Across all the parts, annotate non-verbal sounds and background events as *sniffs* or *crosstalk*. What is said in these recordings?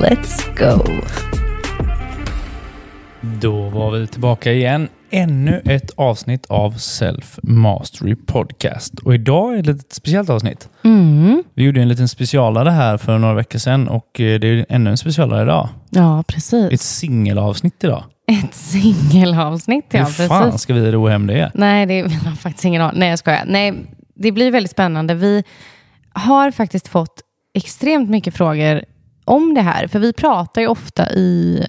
Let's go! Då var vi tillbaka igen. Ännu ett avsnitt av Self Mastery Podcast. Och idag är det ett speciellt avsnitt. Mm. Vi gjorde en liten specialare här för några veckor sedan och eh, det är ännu en specialare idag. Ja, Ett precis. singelavsnitt idag. Ett singelavsnitt, ja. Hur fan Precis. ska vi ro hem det? Nej, det är *laughs* faktiskt ingen aning. Nej, jag skojar. Nej, det blir väldigt spännande. Vi har faktiskt fått extremt mycket frågor om det här. För vi pratar ju ofta i,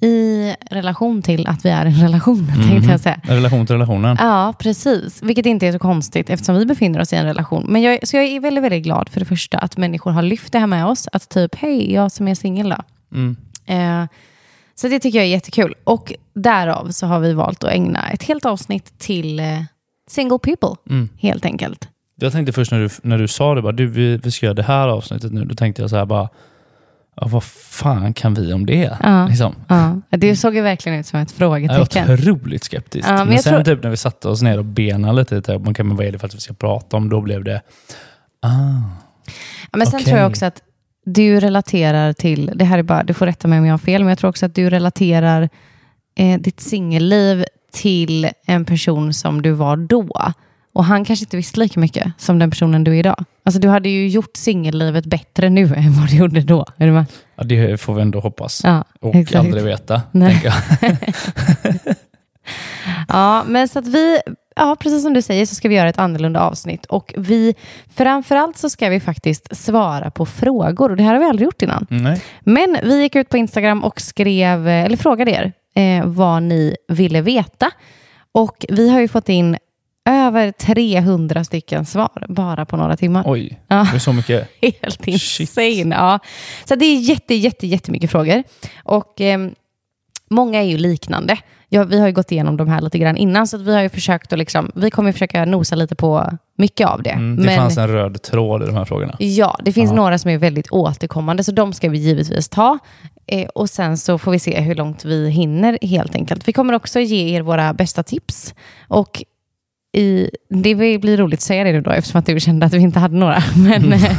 i relation till att vi är en relation, *laughs* tänkte jag säga. En relation till relationen. Ja, precis. Vilket inte är så konstigt eftersom vi befinner oss i en relation. Men jag, så jag är väldigt, väldigt glad för det första att människor har lyft det här med oss. Att typ, hej, jag som är singel då. Mm. Eh, så det tycker jag är jättekul. Och därav så har vi valt att ägna ett helt avsnitt till eh, single people, Mm. helt enkelt. Jag tänkte först när du, när du sa det, bara, du, vi, vi ska göra det här avsnittet nu. Då tänkte jag så här bara, ja, vad fan kan vi om det? Ja. Liksom. Ja, det såg ju verkligen ut som ett Jag är frågetecken. otroligt skeptisk. Ja, men men sen tror- typ när vi satte oss ner och benade lite, typ, man kan, men vad är det för att vi ska prata om? Då blev det, ah, Ja, men sen Okej. tror jag också att du relaterar till, det här är bara, du får rätta mig om jag har fel, men jag tror också att du relaterar eh, ditt singelliv till en person som du var då. Och han kanske inte visste lika mycket som den personen du är idag. Alltså du hade ju gjort singellivet bättre nu *laughs* än vad du gjorde då. Är du med? ja, det får vi ändå hoppas. Ja, och exakt. aldrig veta. Nej. tänker jag. *laughs* *laughs* Ja, men så att vi, ja, precis som du säger så ska vi göra ett annorlunda avsnitt. Och vi, framförallt så ska vi faktiskt svara på frågor. Och det här har vi aldrig gjort innan. Nej. Men vi gick ut på Instagram och skrev, eh, eller frågade er eh, vad ni ville veta. Och vi har ju fått in över 300 stycken svar bara på några timmar. Oj, Ja. det är så mycket. *laughs* Helt insane. Ja. Så det är jätte, jätte, jättemycket frågor. Och ehm, många är ju liknande. Ja, vi har ju gått igenom de här lite grann innan, så vi har ju försökt att liksom, vi kommer försöka nosa lite på mycket av det. Mm, det fanns en röd tråd i de här frågorna. Ja, det finns Ja. några som är väldigt återkommande, så de ska vi givetvis ta. Eh, och sen så får vi se hur långt vi hinner helt enkelt. Vi kommer också ge er våra bästa tips. Och i, det blir roligt att säga det nu då, eftersom att du kände att vi inte hade några. *laughs* Men eh,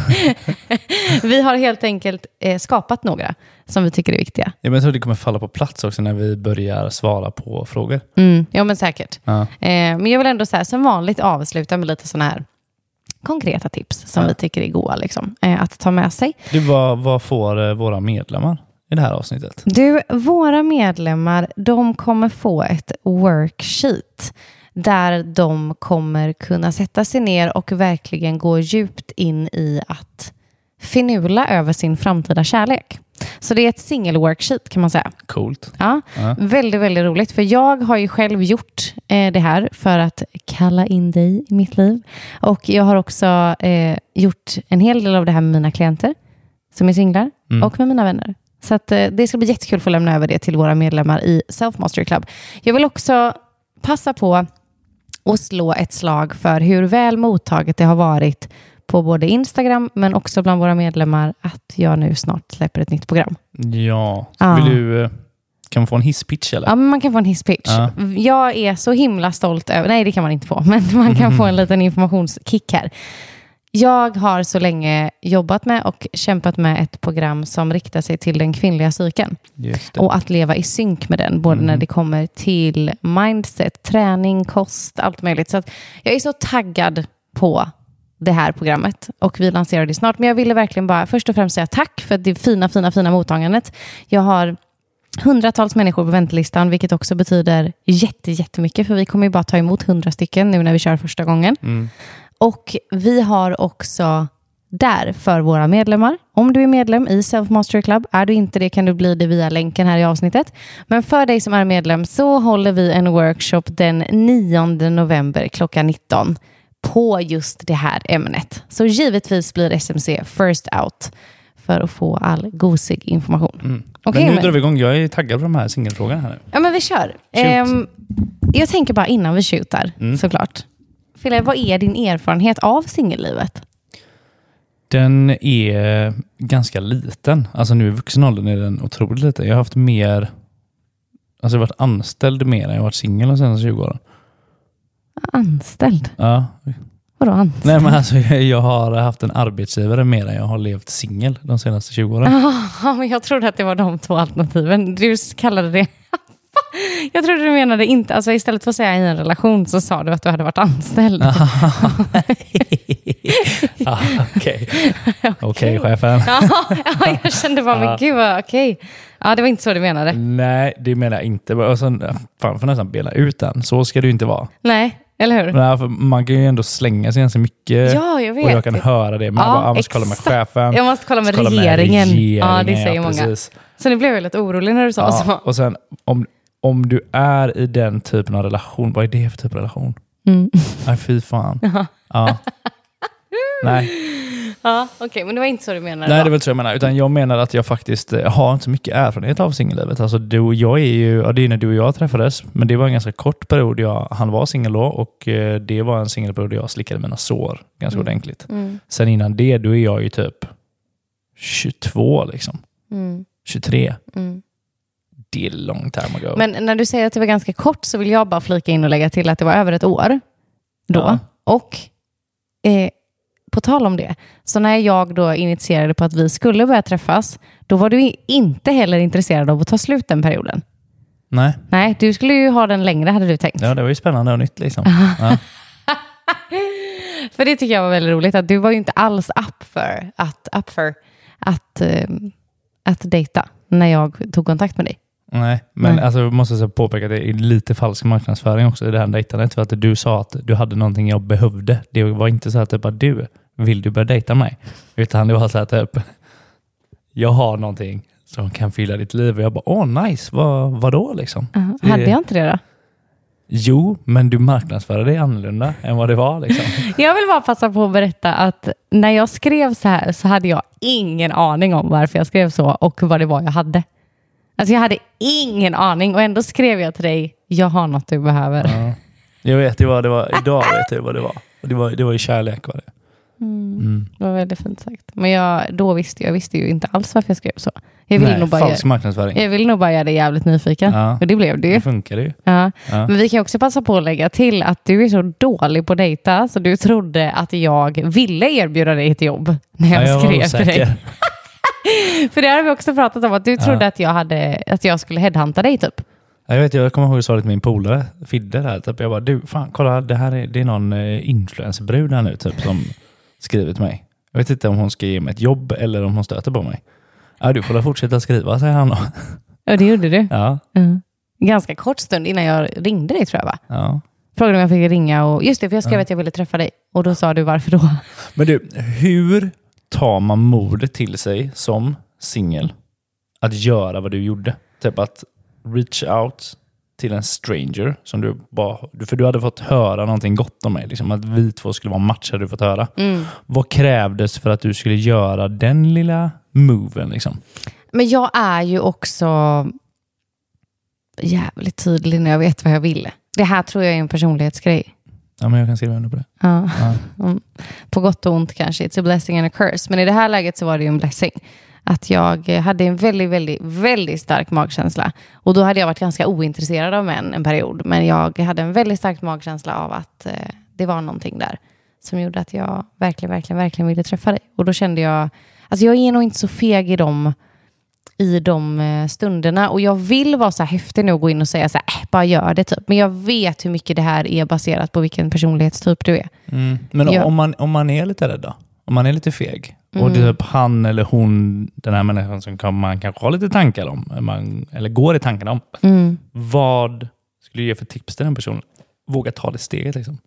*laughs* vi har helt enkelt eh, skapat några som vi tycker är viktiga. Ja, men jag tror det kommer falla på plats också när vi börjar svara på frågor. Mm, ja, men säkert. Ja. Eh, men jag vill ändå så här, som vanligt avsluta med lite sådana här konkreta tips som Ja. vi tycker är goda liksom, eh, att ta med sig. Du, vad, vad får våra medlemmar i det här avsnittet? Du, våra medlemmar, de kommer få ett worksheet där de kommer kunna sätta sig ner och verkligen gå djupt in i att finula över sin framtida kärlek. Så det är ett singel-worksheet kan man säga. Coolt. Ja, Ja. Väldigt, väldigt roligt. För jag har ju själv gjort eh, det här för att kalla in dig i mitt liv. Och jag har också eh, gjort en hel del av det här med mina klienter som är singlar Mm. och med mina vänner. Så att, eh, det ska bli jättekul att få lämna över det till våra medlemmar i Self Mastery Club. Jag vill också passa på att slå ett slag för hur väl mottaget det har varit på både Instagram men också bland våra medlemmar att jag nu snart släpper ett nytt program. Ja. Ja. Vill du, eh, kan man få en hisspitch eller? Ja, man kan få en hisspitch. Ja. Jag är så himla stolt över, nej det kan man inte få, men man kan *laughs* få en liten informationskick här. Jag har så länge jobbat med och kämpat med ett program som riktar sig till den kvinnliga psyken och att leva i synk med den, både när det kommer till mindset, träning, kost, allt möjligt. Så jag är så taggad på det här programmet och vi lanserar det snart. Men jag ville verkligen bara först och främst säga tack för det fina, fina, fina mottagandet. Jag har hundratals människor på väntelistan, vilket också betyder jätte, jättemycket, för vi kommer ju bara ta emot hundra stycken nu när vi kör första gången. Mm. Och vi har också där för våra medlemmar. Om du är medlem i Self Mastery Club, är du inte det kan du bli det via länken här i avsnittet. Men för dig som är medlem så håller vi en workshop den 9 november klockan 19 på just det här ämnet. Så givetvis blir SMC first out för att få all gosig information. Okej, men nu men- drar vi igång. Jag är taggad på de här singelfrågorna här nu. Ja, men vi kör. Ehm, jag tänker bara innan vi shootar, Mm. såklart. Fille, vad är din erfarenhet av singellivet? Den är ganska liten. Alltså nu i vuxen ålder är den otroligt liten. Jag har haft mer... Alltså jag har varit anställd mer än jag har varit singel de senaste 20 åren. Anställd? Ja. Vadå anställd? Nej men alltså jag har haft en arbetsgivare mer än jag har levt singel de senaste 20 åren. *laughs* Ja, men jag trodde att det var de två alternativen. Du kallade det... *laughs* Jag trodde du menade inte, alltså istället för att säga i en relation så sa du att du hade varit anställd. *laughs* ah, *laughs* Okej, Okej, chefen. Ja, ja, jag kände bara, men Ja. gud vad okej. Ja, det var inte så du menade. Nej, det menar jag inte. Sen, fan, får nästan bena ut den. Så ska det ju inte vara. Nej, eller hur? Nej, för man kan ju ändå slänga sig ganska mycket. Ja, jag vet. Och jag kan höra det. Men Ja, jag bara, ah, måste kolla med chefen. Jag måste kolla med Kolla regeringen. regeringen. Ja, det säger ja, många. Så nu blev jag lite orolig när du sa Ja, så. och sen om, om du är i den typen av relation, vad är det för typ av relation? Mm. Nej, fy fan. *laughs* Ja. Nej, Ja, okej, men det var inte så du menade. Nej, det är väl så jag menar. Utan jag menar att jag faktiskt eh, har inte så mycket erfarenhet av singellivet. Alltså, du och jag är ju, ja, det är när du och jag träffades, men det var en ganska kort period. Jag, han var singel då och eh, det var en singelperiod jag slickade mina sår ganska ordentligt. Mm, Sen innan det, då är jag ju typ 22, liksom. mm, 23. mm. Är long time ago. Men när du säger att det var ganska kort så vill jag bara flika in och lägga till att det var över ett år då. Ja. Och eh, på tal om det, så när jag då initierade på att vi skulle börja träffas, då var du inte heller intresserad av att ta slut den perioden. Nej, Nej, du skulle ju ha den längre hade du tänkt. ja, det var ju spännande och nytt liksom. *laughs* Ja. För det tycker jag var väldigt roligt, att du var ju inte alls up för att, up för att, eh, att dejta när jag tog kontakt med dig. Nej, men Nej. Alltså, jag måste påpeka att det är lite falsk marknadsföring också i det här dejtandet. För att du sa att du hade någonting jag behövde. Det var inte så att typ att du, vill du börja dejta mig? Utan det var så att typ, jag har någonting som kan fylla ditt liv. Och jag bara, åh nice, vad, vadå liksom? Uh, Det- Hade jag inte det då? Jo, men du marknadsförde dig annorlunda än vad det var. Liksom. *laughs* Jag vill bara passa på att berätta att när jag skrev så här så hade jag ingen aning om varför jag skrev så och vad det var jag hade. Alltså jag hade ingen aning och ändå skrev jag till dig, jag har något du behöver. Ja. Jag vet, det var, det var, *laughs* idag vet jag vad det var. Det var, det var ju kärlek. Var det. Mm. Det var väldigt fint sagt. Men jag, då visste jag visste ju inte alls varför jag skrev så. Jag ville, nog bara, falsk göra, marknadsföring. jag ville nog bara göra dig jävligt nyfiken. Ja. Och det blev det ju. Det funkar ju. Ja. Ja. Men vi kan också passa på att lägga till att du är så dålig på att dejta så du trodde att jag ville erbjuda dig ett jobb när jag, Ja, jag skrev till dig. *laughs* *laughs* För det har vi också pratat om, att du trodde Ja. att, jag hade, att jag skulle headhunta dig typ. Ja, Jag, vet, jag kommer ihåg att jag sa det till min polare, Fidde, där, typ, jag bara, du, fan kolla, det här är, det är någon eh, influencerbrud här nu typ, som skriver till mig. Jag vet inte om hon ska ge mig ett jobb eller om hon stöter på mig. Ja, du får väl fortsätta skriva, säger han då. Ja, det gjorde du. Ja, Mm. Ganska kort stund innan jag ringde dig tror jag va? ja. Frågade om jag fick ringa och just det, för jag skrev Ja. att jag ville träffa dig. Och då sa du varför då? Men du, hur tar man modet till sig som singel att göra vad du gjorde? Typ att reach out till en stranger, som du bara, för du hade fått höra någonting gott om mig. Liksom, att vi två skulle vara match hade du fått höra. Mm. Vad krävdes för att du skulle göra den lilla moven? Liksom? Men jag är ju också jävligt tydlig när jag vet vad jag vill. Det här tror jag är en personlighetsgrej. Ja, men jag kan skriva under på det. Ja. Ja. *laughs* På gott och ont kanske. It's a blessing and a curse. Men i det här läget så var det ju en blessing. Att jag hade en väldigt, väldigt, väldigt stark magkänsla. Och då hade jag varit ganska ointresserad av män en period. Men jag hade en väldigt stark magkänsla av att eh, det var någonting där. Som gjorde att jag verkligen, verkligen, verkligen ville träffa dig. Och då kände jag, alltså jag är nog inte så feg i de, i de eh, stunderna. Och jag vill vara så här häftig nu och gå in och säga så här, bara gör det typ. Men jag vet hur mycket det här är baserat på vilken personlighetstyp du är. Mm. Men Ja. om, man, om man är lite rädd då? Om man är lite feg och Mm. det är typ han eller hon, den här människan som kan, man kanske har lite tankar om, man, eller går i tankar om. Mm. Vad skulle du ge för tips till den personen? Våga ta det steget liksom.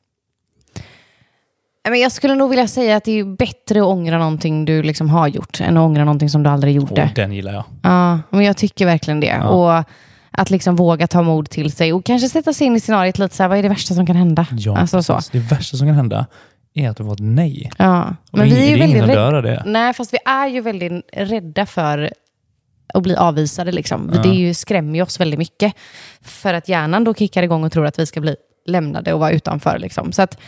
Jag skulle nog vilja säga att det är bättre att ångra någonting du liksom har gjort än att ångra någonting som du aldrig gjorde. Och den gillar jag. Ja, men jag tycker verkligen det. Ja. Och att liksom våga ta mod till sig och kanske sätta sig in i scenariet lite så här, vad är det värsta som kan hända? Ja, alltså så. Det värsta som kan hända är att du får ett nej. Ja. Och Men vi är ju väldigt rädda. det. Nej, fast vi är ju väldigt rädda för att bli avvisade. Liksom. Ja. Det är ju, skrämmer ju oss väldigt mycket. För att hjärnan då kickar igång och tror att vi ska bli lämnade och vara utanför. Liksom. Så att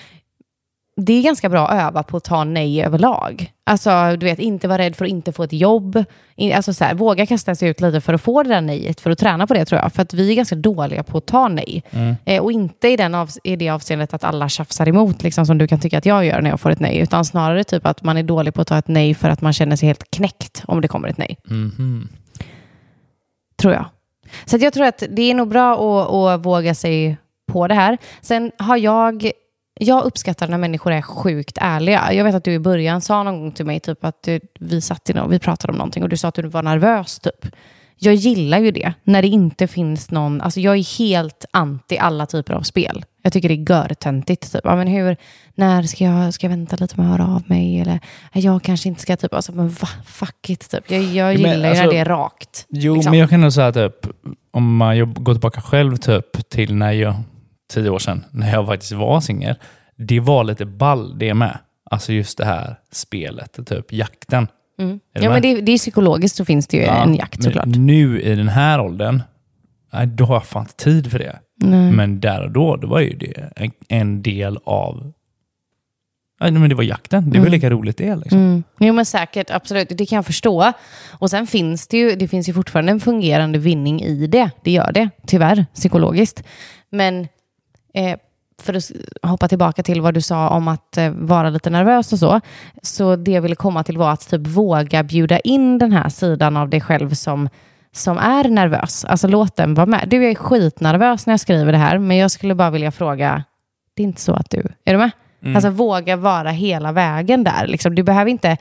det är ganska bra att öva på att ta nej överlag. Alltså, du vet, inte vara rädd för att inte få ett jobb. Alltså, så här, våga kasta sig ut lite för att få det där nejet, för att träna på det tror jag. För att vi är ganska dåliga på att ta nej. Mm. Eh, och inte i, den av, i det avseendet att alla tjafsar emot, liksom, som du kan tycka att jag gör när jag får ett nej. Utan snarare typ att man är dålig på att ta ett nej för att man känner sig helt knäckt om det kommer ett nej. Mhm. Tror jag. Så jag tror att det är nog bra att, att våga sig på det här. Sen har jag... Jag uppskattar när människor är sjukt ärliga. Jag vet att du i början sa någon gång till mig typ att du, vi satt i någon, vi pratade om någonting och du sa att du var nervös. typ. Jag gillar ju det, när det inte finns någon... Alltså jag är helt anti alla typer av spel. Jag tycker det är görtöntigt. Typ. Ja, men hur, när ska jag, ska jag vänta lite med att höra av mig? Eller jag kanske inte ska... Typ, alltså, men va, fuck it. Typ. Jag, jag men gillar ju alltså- när det är rakt. Jo, liksom. men jag kan nog säga typ, om man går tillbaka själv typ till när jag, tio år sedan, när jag faktiskt var singel. Det var lite ball det med. Alltså just det här spelet, typ jakten. Mm. Ja, men det, det är psykologiskt så finns det ju en jakt såklart. Nu i den här åldern, nej, då har jag fan inte tid för det. Nej. Men där och då, då var ju det en, en del av... Ja, men det var jakten. Det var Mm. lika roligt det. Liksom. Mm. Jo men säkert, absolut. Det kan jag förstå. Och sen finns det ju, det finns ju fortfarande en fungerande vinning i det. Det gör det, tyvärr, psykologiskt. Men eh, för att hoppa tillbaka till vad du sa om att eh, vara lite nervös och så. Så det jag ville komma till var att typ våga bjuda in den här sidan av dig själv som, som är nervös. Alltså låt den vara med. Du, jag är skitnervös när jag skriver det här, men jag skulle bara vilja fråga, det är inte så att du, är du med? Mm. Alltså våga vara hela vägen där. Liksom. Du, behöver inte,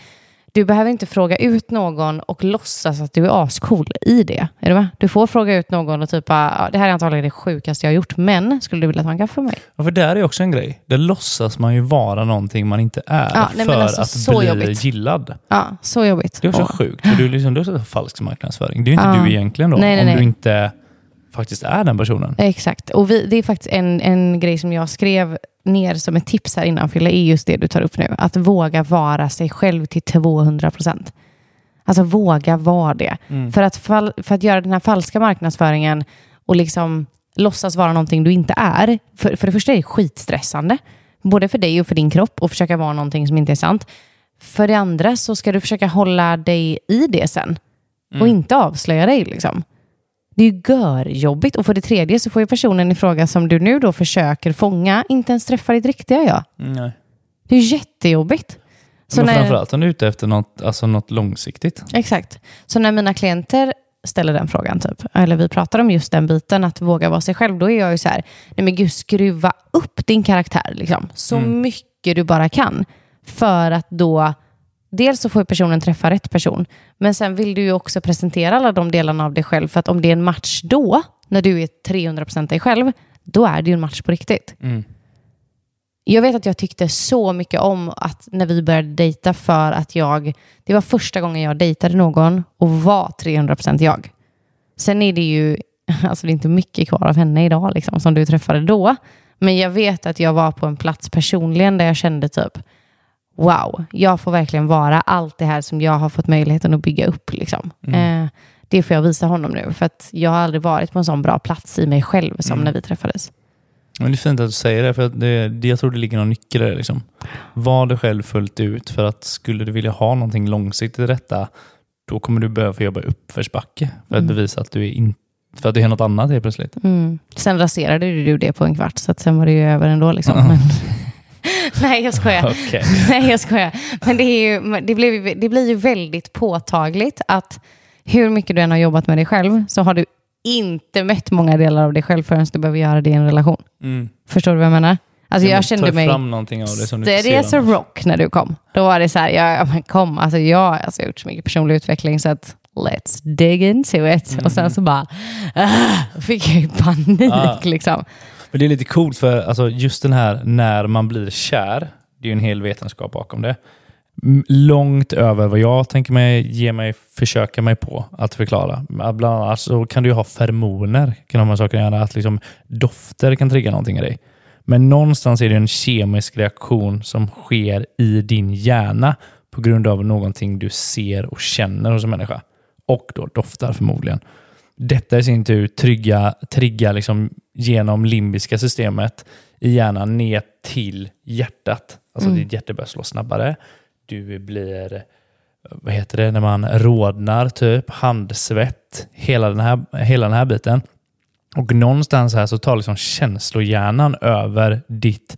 du behöver inte fråga ut någon och låtsas att du är ascool i det. Är du med? Du får fråga ut någon och typ, "Ja, det här är antagligen det sjukaste jag har gjort, men skulle du vilja ta en kaffe med mig? Ja, för där är också en grej. Där låtsas man ju vara någonting man inte är Ja, nej, för alltså, att så bli jobbigt. gillad. Ja, så jobbigt. Det är också Och- sjukt. För du liksom, det är också falsk marknadsföring. Det är ju inte Ja. du egentligen då. Nej, nej, om du inte faktiskt är den personen. Exakt. Och vi, det är faktiskt en, en grej som jag skrev ner som ett tips här innan, Fille, är just det du tar upp nu. Att våga vara sig själv till 200 procent. Alltså våga vara det. Mm. För, att för att göra den här falska marknadsföringen och liksom låtsas vara någonting du inte är. För, för det första är det skitstressande. Både för dig och för din kropp och försöka vara någonting som inte är sant. För det andra så ska du försöka hålla dig i det sen. Och inte avslöja dig liksom. Det är ju görjobbigt. Och för det tredje så får ju personen i fråga som du nu då försöker fånga inte ens träffa ditt riktiga jag. Nej. Det är ju jättejobbigt. Så Men när, framförallt om du är ute efter något, alltså något långsiktigt. exakt. Så när mina klienter ställer den frågan, typ, eller vi pratar om just den biten, att våga vara sig själv, då är jag ju så här, nej men gud, skruva upp din karaktär liksom, så Mm. mycket du bara kan. För att då, dels så får personen träffa rätt person, men sen vill du ju också presentera alla de delarna av dig själv, för att om det är en match då, när du är 300% dig själv, då är det ju en match på riktigt. Mm. Jag vet att jag tyckte så mycket om att när vi började dejta för att jag, det var första gången jag dejtade någon och var 300% jag. Sen är det ju, *laughs* alltså det är inte mycket kvar av henne idag liksom, som du träffade då. Men jag vet att jag var på en plats personligen där jag kände typ, wow, jag får verkligen vara allt det här som jag har fått möjligheten att bygga upp. Liksom. Eh, det får jag visa honom nu, för att jag har aldrig varit på en sån bra plats i mig själv som Mm. när vi träffades. Men det är fint att du säger det, för att det, det, jag tror det ligger någon nyckel det. Liksom. Var dig själv fullt ut, för att skulle du vilja ha någonting långsiktigt i detta, då kommer du behöva jobba i uppförsbacke för att Mm. bevisa att du är in, för att du är något annat helt plötsligt. Mm. Sen raserade du det på en kvart, så att sen var det ju över ändå. Liksom. *laughs* Men... *laughs* Nej, jag skojar. Okej. *laughs* Nej, jag skojar. Men det, är ju, det, blir, det blir ju väldigt påtagligt att hur mycket du än har jobbat med dig själv så har du inte mött många delar av dig själv förrän du behöver göra det i en relation. Mm. Förstår du vad jag menar? Alltså jag, kände mig fram någonting av det som du a annars. rock när du kom. Då var det så här, ja, men kom, alltså jag, alltså jag har gjort så mycket personlig utveckling så att let's dig into it. Och sen så bara, ah, fick jag ju panik Ah. liksom. Men det är lite coolt för alltså, just den här när man blir kär, det är ju en hel vetenskap bakom det. Långt över vad jag tänker mig ge mig, försöka mig på att förklara. Bland annat så kan du ju ha feromoner, kan de här sakerna göra, att liksom dofter kan trigga någonting i dig. Men någonstans är det en kemisk reaktion som sker i din hjärna på grund av någonting du ser och känner hos en människa. Och då doftar förmodligen. Detta i sin tur triggar, triggar liksom genom limbiska systemet i hjärnan ner till hjärtat. Alltså mm. ditt hjärta börjar slå snabbare. Du blir, vad heter det, när man rodnar, typ handsvett, hela den här, hela den här biten. Och någonstans här så tar liksom känslohjärnan över ditt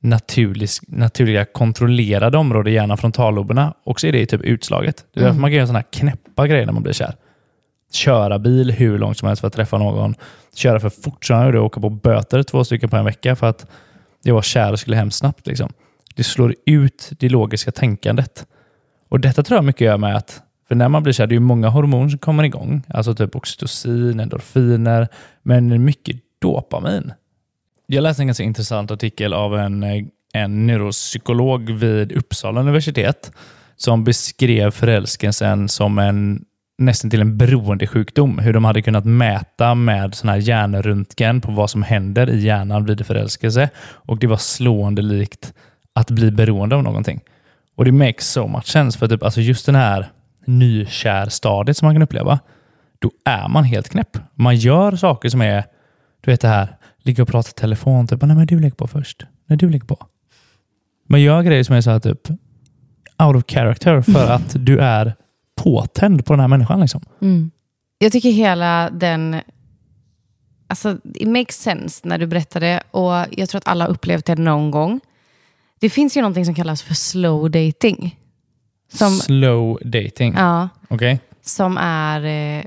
naturlig, naturliga kontrollerade område i hjärnan, frontalloberna. Och så är det typ utslaget. Det är därför mm. man kan göra sådana här knäppa grejer när man blir kär. Köra bil hur långt som helst för att träffa någon. Köra för fort som jag gjorde och åka på böter två stycken på en vecka för att jag var kär och skulle hem snabbt. Liksom. Det slår ut det logiska tänkandet. Och Detta tror jag mycket gör med att för när man blir kär, det är ju många hormoner som kommer igång. Alltså typ oxytocin, endorfiner, men mycket dopamin. Jag läste en ganska intressant artikel av en, en neuropsykolog vid Uppsala universitet som beskrev förälskelsen som en nästan till en beroendesjukdom. Hur de hade kunnat mäta med sån här hjärnröntgen på vad som händer i hjärnan vid förälskelse. Och det var slående likt att bli beroende av någonting. Och det makes so much sense. För typ, alltså just den här nykärstadiet som man kan uppleva, då är man helt knäpp. Man gör saker som är, du vet det här, ligga och prata i telefon, typ, ah, nej men du lägger på först. Nej, du lägger på. Man gör grejer som är så här typ out of character för att du är påtänd på den här människan. Liksom. Mm. Jag tycker hela den... Alltså, it makes sense när du berättar det och jag tror att alla har upplevt det någon gång. Det finns ju någonting som kallas för slow dating. Som, slow dating? Ja. Okej. Okay. Som är... Eh,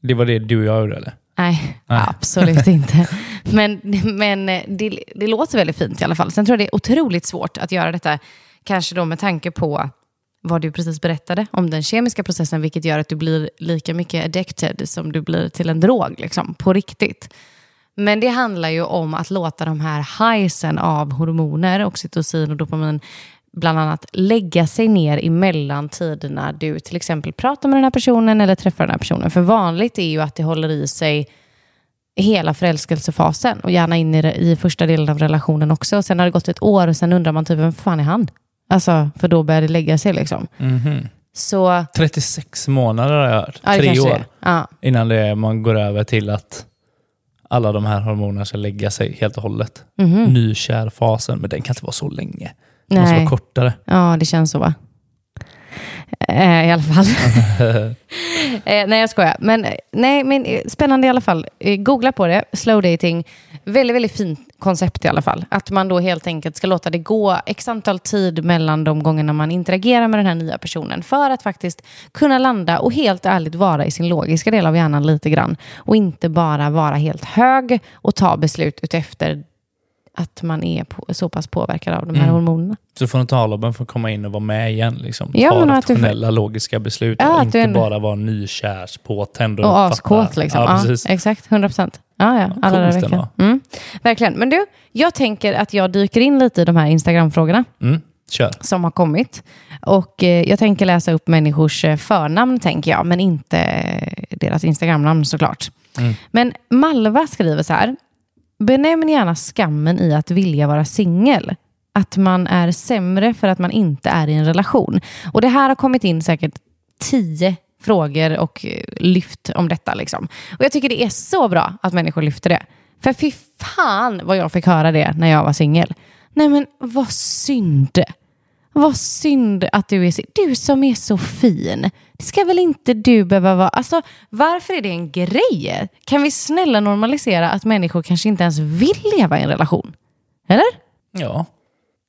det var det du och jag gjorde eller? Nej, Nej. absolut *laughs* inte. Men, men det, det låter väldigt fint i alla fall. Sen tror jag det är otroligt svårt att göra detta, kanske då med tanke på vad du precis berättade om den kemiska processen, vilket gör att du blir lika mycket addicted som du blir till en drog, liksom, på riktigt. Men det handlar ju om att låta de här highsen av hormoner, oxytocin och dopamin, bland annat lägga sig ner i mellantiderna du till exempel pratar med den här personen eller träffar den här personen. För vanligt är ju att det håller i sig hela förälskelsefasen och gärna in i, det, i första delen av relationen också. Sen har det gått ett år och sen undrar man typ, vem fan är han? Alltså, för då börjar det lägga sig liksom. Mm -hmm. Så... 36 månader har jag hört. Ja, Tre år. Ja. Innan det, man går över till att alla de här hormonerna ska lägga sig helt och hållet. Mm -hmm. Nykärfasen, men den kan inte vara så länge. Den måste vara kortare. Ja, det känns så va? Eh, I alla fall. *laughs* eh, nej, jag skojar. Men, nej, men eh, spännande i alla fall. Eh, googla på det. Slow dating. Väldigt, väldigt fint koncept i alla fall. Att man då helt enkelt ska låta det gå x antal tid mellan de gångerna man interagerar med den här nya personen för att faktiskt kunna landa och helt ärligt vara i sin logiska del av hjärnan lite grann. Och inte bara vara helt hög och ta beslut utefter att man är på, så pass påverkad av de här mm. hormonerna. Så frontalloben får komma in och vara med igen. Liksom. Ja, Ta rationella, får... logiska beslut ja, och inte en... bara vara nykärs, påtänd och, och askåt. Liksom. Ja, ja, exakt, 100 procent. Ja, ja, alla dagar veckan. Mm. Verkligen. Men du, jag tänker att jag dyker in lite i de här Instagram-frågorna. Mm. Kör. Som har kommit. Och eh, jag tänker läsa upp människors eh, förnamn, tänker jag, men inte eh, deras Instagram-namn såklart. Mm. Men Malva skriver så här. Benämn gärna skammen i att vilja vara singel. Att man är sämre för att man inte är i en relation. Och det här har kommit in säkert tio frågor och eh, lyft om detta. Liksom. Och Jag tycker det är så bra att människor lyfter det. För fy fan vad jag fick höra det när jag var singel. Nej men vad synd. Vad synd att du är singel. Du som är så fin. Det ska väl inte du behöva vara? Alltså, varför är det en grej? Kan vi snälla normalisera att människor kanske inte ens vill leva i en relation? Eller? Ja.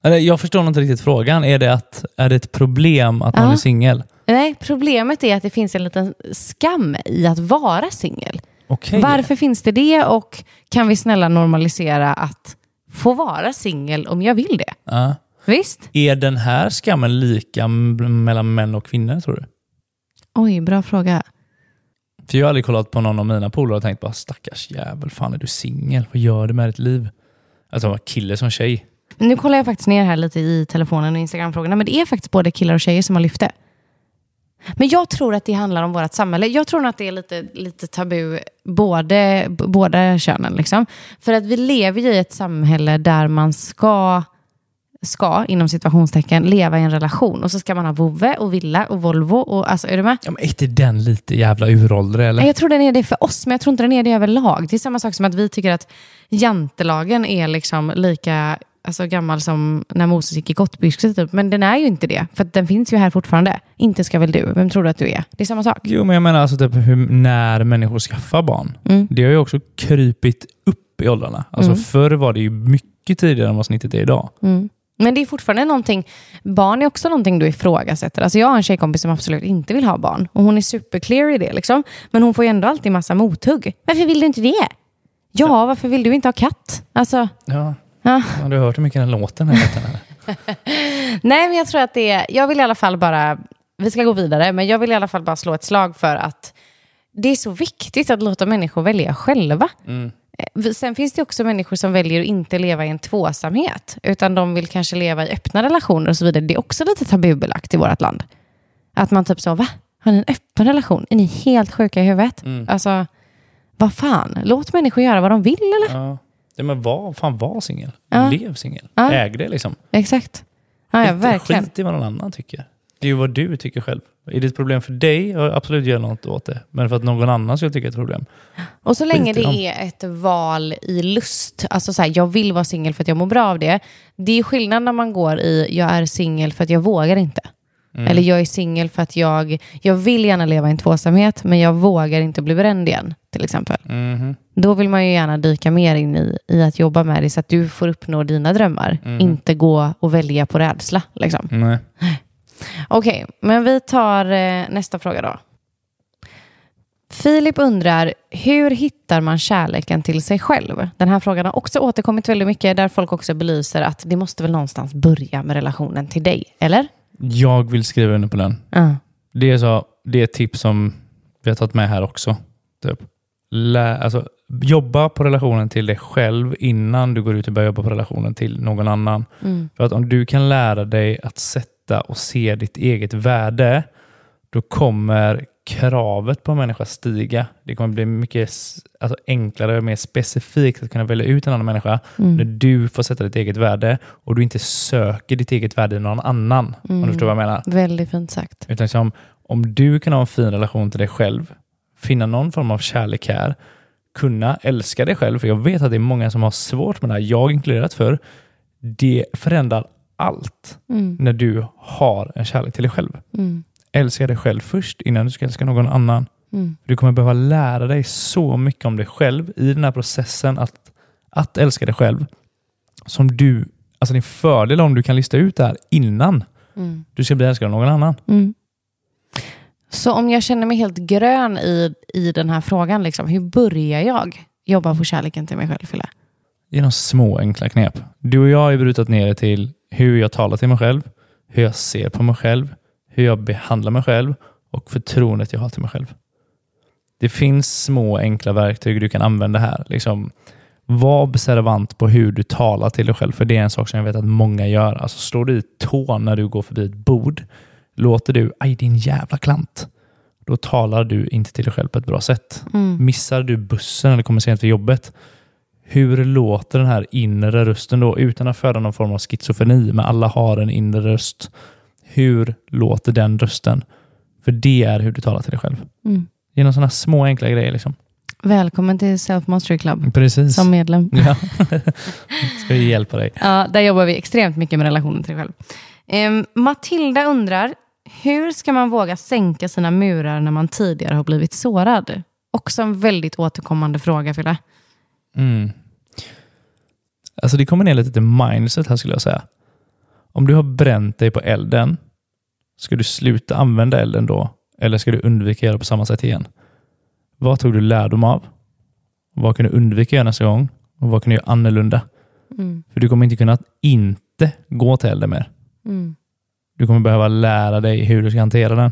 Jag förstår inte riktigt frågan. Är det, att, är det ett problem att ja. man är singel? Nej, problemet är att det finns en liten skam i att vara singel. Okay. Varför finns det det och kan vi snälla normalisera att få vara singel om jag vill det? Ja. Visst? Är den här skammen lika mellan män och kvinnor tror du? Oj, bra fråga. För jag har aldrig kollat på någon av mina polare och tänkt bara stackars jävel, fan är du singel? Vad gör du med ditt liv? Alltså kille som tjej. Nu kollar jag faktiskt ner här lite i telefonen och Instagram-frågorna, men det är faktiskt både killar och tjejer som har lyft det. Men jag tror att det handlar om vårt samhälle. Jag tror att det är lite, lite tabu, både, båda könen. Liksom. För att vi lever ju i ett samhälle där man ska, ska, inom situationstecken, leva i en relation. Och så ska man ha vovve och villa och Volvo. Och, alltså, är du med? Ja, men är inte den lite jävla uråldrig eller? Jag tror den är det för oss, men jag tror inte den är det överlag. Det är samma sak som att vi tycker att jantelagen är liksom lika alltså, gammal som när Moses gick i gottbyxor. Typ. Men den är ju inte det, för den finns ju här fortfarande. Inte ska väl du? Vem tror du att du är? Det är samma sak. Jo, men jag menar alltså typ hur, när människor skaffar barn. Mm. Det har ju också krypit upp i åldrarna. Alltså Mm. Förr var det ju mycket tidigare än vad snittet är idag. Mm. Men det är fortfarande någonting, barn är också någonting du ifrågasätter. Alltså jag har en tjejkompis som absolut inte vill ha barn. Och hon är superclear i det. Liksom. Men hon får ju ändå alltid massa mothugg. Varför vill du inte det? Ja, varför vill du inte ha katt? Alltså, Ja. ja. Har du hört hur mycket den låten är? Eller? *laughs* Nej, men jag tror att det är... Jag vill i alla fall bara... Vi ska gå vidare, men jag vill i alla fall bara slå ett slag för att det är så viktigt att låta människor välja själva. Mm. Eh, Sen finns det också människor som väljer att inte leva i en tvåsamhet, utan de vill kanske leva i öppna relationer och så vidare. Det är också lite tabubelagt i vårt land. Att man typ så, va? Har ni en öppen relation? Är ni helt sjuka i huvudet? Mm. Alltså, vad fan? Låt människor göra vad de vill, eller? Ja. Ja, men var, fan var singel. Ja. Lev singel. Ja. Äg det liksom. Exakt. Ja, ja verkligen. Skit i vad någon annan tycker. Det är ju vad du tycker själv. Är det ett problem för dig, absolut gör något åt det. Men för att någon annan skulle tycka det är ett problem. Och så länge Skit det är ett val i lust, alltså så här, jag vill vara singel för att jag mår bra av det. Det är skillnad när man går i, jag är singel för att jag vågar inte. Mm. Eller jag är singel för att jag, jag vill gärna leva i en tvåsamhet, men jag vågar inte bli bränd igen, till exempel. Mhm. Då vill man ju gärna dyka mer in i, i att jobba med det så att du får uppnå dina drömmar. Mhm. Inte gå och välja på rädsla. Liksom. Nej. *laughs* Okej, men vi tar eh, nästa fråga då. Filip undrar, hur hittar man kärleken till sig själv? Den här frågan har också återkommit väldigt mycket, där folk också belyser att det måste väl någonstans börja med relationen till dig, eller? Jag vill skriva under på den. Ja. Det är, så, det är ett tips som vi har tagit med här också. Typ. Lä, alltså, jobba på relationen till dig själv innan du går ut och börjar jobba på relationen till någon annan. Mm. För att om du kan lära dig att sätta och se ditt eget värde, då kommer kravet på en människa stiga. Det kommer bli mycket alltså, enklare och mer specifikt att kunna välja ut en annan människa Mm. när du får sätta ditt eget värde och du inte söker ditt eget värde i någon annan. Om du förstår vad jag menar. Väldigt fint sagt. Utan liksom, om du kan ha en fin relation till dig själv, finna någon form av kärlek här, kunna älska dig själv, för jag vet att det är många som har svårt med det här, jag inkluderat för. Det förändrar allt Mm. när du har en kärlek till dig själv. Mm. Älska dig själv först innan du ska älska någon annan. Mm. Du kommer behöva lära dig så mycket om dig själv i den här processen att, att älska dig själv. Som du, alltså din fördel om du kan lista ut det här innan Mm. du ska bli älskad av någon annan. Mm. Så om jag känner mig helt grön i, i den här frågan, liksom, hur börjar jag jobba på kärleken till mig själv, Fille? Genom små enkla knep. Du och jag har ju brutit ner det till hur jag talar till mig själv, hur jag ser på mig själv, hur jag behandlar mig själv och förtroendet jag har till mig själv. Det finns små enkla verktyg du kan använda här. Liksom, var observant på hur du talar till dig själv, för det är en sak som jag vet att många gör. Alltså slår du i tån när du går förbi ett bord, låter du aj din jävla klant, då talar du inte till dig själv på ett bra sätt. Mm. Missar du bussen eller kommer sent till jobbet, hur låter den här inre rösten då utan att föda någon form av schizofreni, men alla har en inre röst. Hur låter den rösten? För det är hur du talar till dig själv. Mm. Genom sådana små enkla grejer. Liksom. Välkommen till Self Mastery Club Precis. som medlem. *laughs* Ja. Ska vi hjälpa dig? Ja, där jobbar vi extremt mycket med relationen till dig själv. Ehm, Matilda undrar, hur ska man våga sänka sina murar när man tidigare har blivit sårad? Också en väldigt återkommande fråga, Fille. Mm. Alltså det kommer ner lite till mindset här skulle jag säga. Om du har bränt dig på elden, ska du sluta använda elden då? Eller ska du undvika att göra på samma sätt igen? Vad tog du lärdom av? Vad kan du undvika att göra nästa gång? Och vad kan du göra annorlunda? Mm. För du kommer inte kunna inte gå till elden mer. Mm. Du kommer behöva lära dig hur du ska hantera den.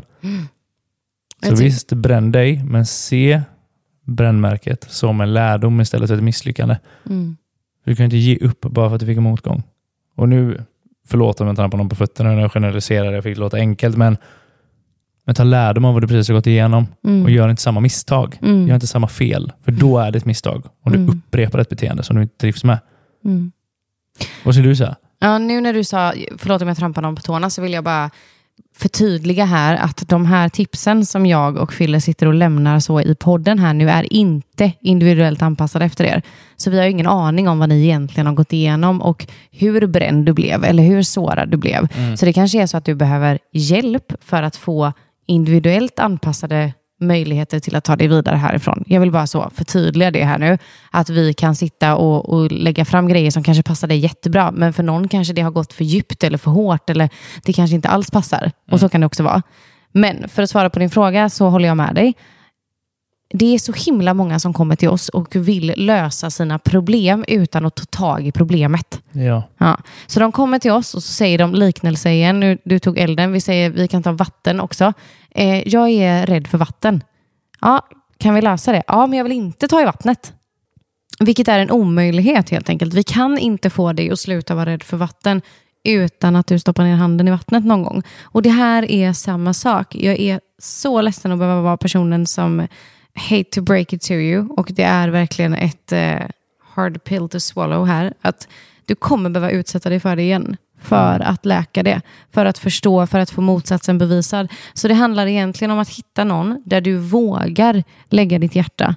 Så Jag ty- visst, bränn dig, men se brännmärket som en lärdom istället för ett misslyckande. Mm. Du kan inte ge upp bara för att du fick en motgång. Och nu, förlåt om jag trampar någon på fötterna när jag generaliserar, jag fick det låta enkelt, men Men ta lärdom av vad du precis har gått igenom Mm. och gör inte samma misstag. Mm. Gör inte samma fel, för då är det ett misstag. Om du Mm. upprepar ett beteende som du inte trivs med. Mm. Vad skulle du säga? Ja, nu när du sa, förlåt om jag trampar någon på tårna, så vill jag bara förtydliga här att de här tipsen som jag och Fille sitter och lämnar så i podden här nu är inte individuellt anpassade efter er. Så vi har ingen aning om vad ni egentligen har gått igenom och hur bränd du blev eller hur sårad du blev. Så det kanske är så att du behöver hjälp för att få individuellt anpassade möjligheter till att ta dig vidare härifrån. Jag vill bara så förtydliga det här nu. Att vi kan sitta och, och lägga fram grejer som kanske passar dig jättebra, men för någon kanske det har gått för djupt eller för hårt, eller det kanske inte alls passar. Och så kan det också vara. Men för att svara på din fråga så håller jag med dig. Det är så himla många som kommer till oss och vill lösa sina problem utan att ta tag i problemet. Ja. Ja. Så de kommer till oss och så säger de liknelse igen. Nu, du tog elden, vi säger vi kan ta vatten också. Eh, jag är rädd för vatten. Ja, kan vi lösa det? Ja, men jag vill inte ta i vattnet. Vilket är en omöjlighet helt enkelt. Vi kan inte få dig att sluta vara rädd för vatten utan att du stoppar ner handen i vattnet någon gång. Och det här är samma sak. Jag är så ledsen att behöva vara personen som hate to break it to you. Och det är verkligen ett eh, hard pill to swallow här. Att du kommer behöva utsätta dig för det igen. För att läka det. För att förstå, för att få motsatsen bevisad. Så det handlar egentligen om att hitta någon där du vågar lägga ditt hjärta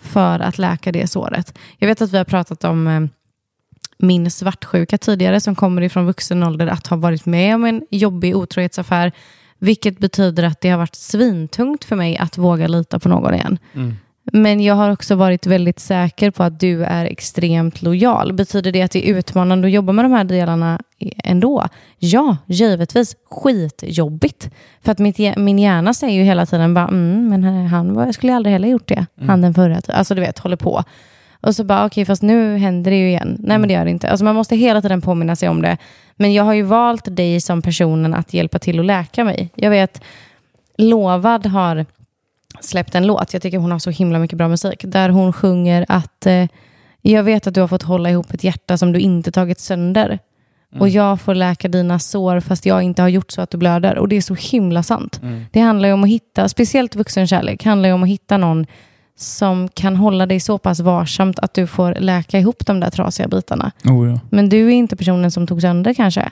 för att läka det såret. Jag vet att vi har pratat om eh, min svartsjuka tidigare som kommer ifrån vuxen ålder att ha varit med om en jobbig otrohetsaffär. Vilket betyder att det har varit svintungt för mig att våga lita på någon igen. Men jag har också varit väldigt säker på att du är extremt lojal. Betyder det att det är utmanande att jobba med de här delarna ändå? Ja, givetvis. Skitjobbigt. För att mitt, min hjärna säger ju hela tiden bara, mm, men han var, skulle aldrig heller gjort det. Han den förra. Alltså du vet, håller på. Och så bara, okej, fast nu händer det ju igen. Nej, men det gör det inte. Alltså man måste hela tiden påminna sig om det. Men jag har ju valt dig som personen att hjälpa till att läka mig. Jag vet, Lovad har släppt en låt, jag tycker hon har så himla mycket bra musik, där hon sjunger att eh, jag vet att du har fått hålla ihop ett hjärta som du inte tagit sönder. Och jag får läka dina sår fast jag inte har gjort så att du blöder. Och det är så himla sant. Det handlar ju om att hitta, speciellt vuxenkärlek, handlar ju om att hitta någon som kan hålla dig så pass varsamt att du får läka ihop de där trasiga bitarna. Oh, ja. Men du är inte personen som tog sönder kanske.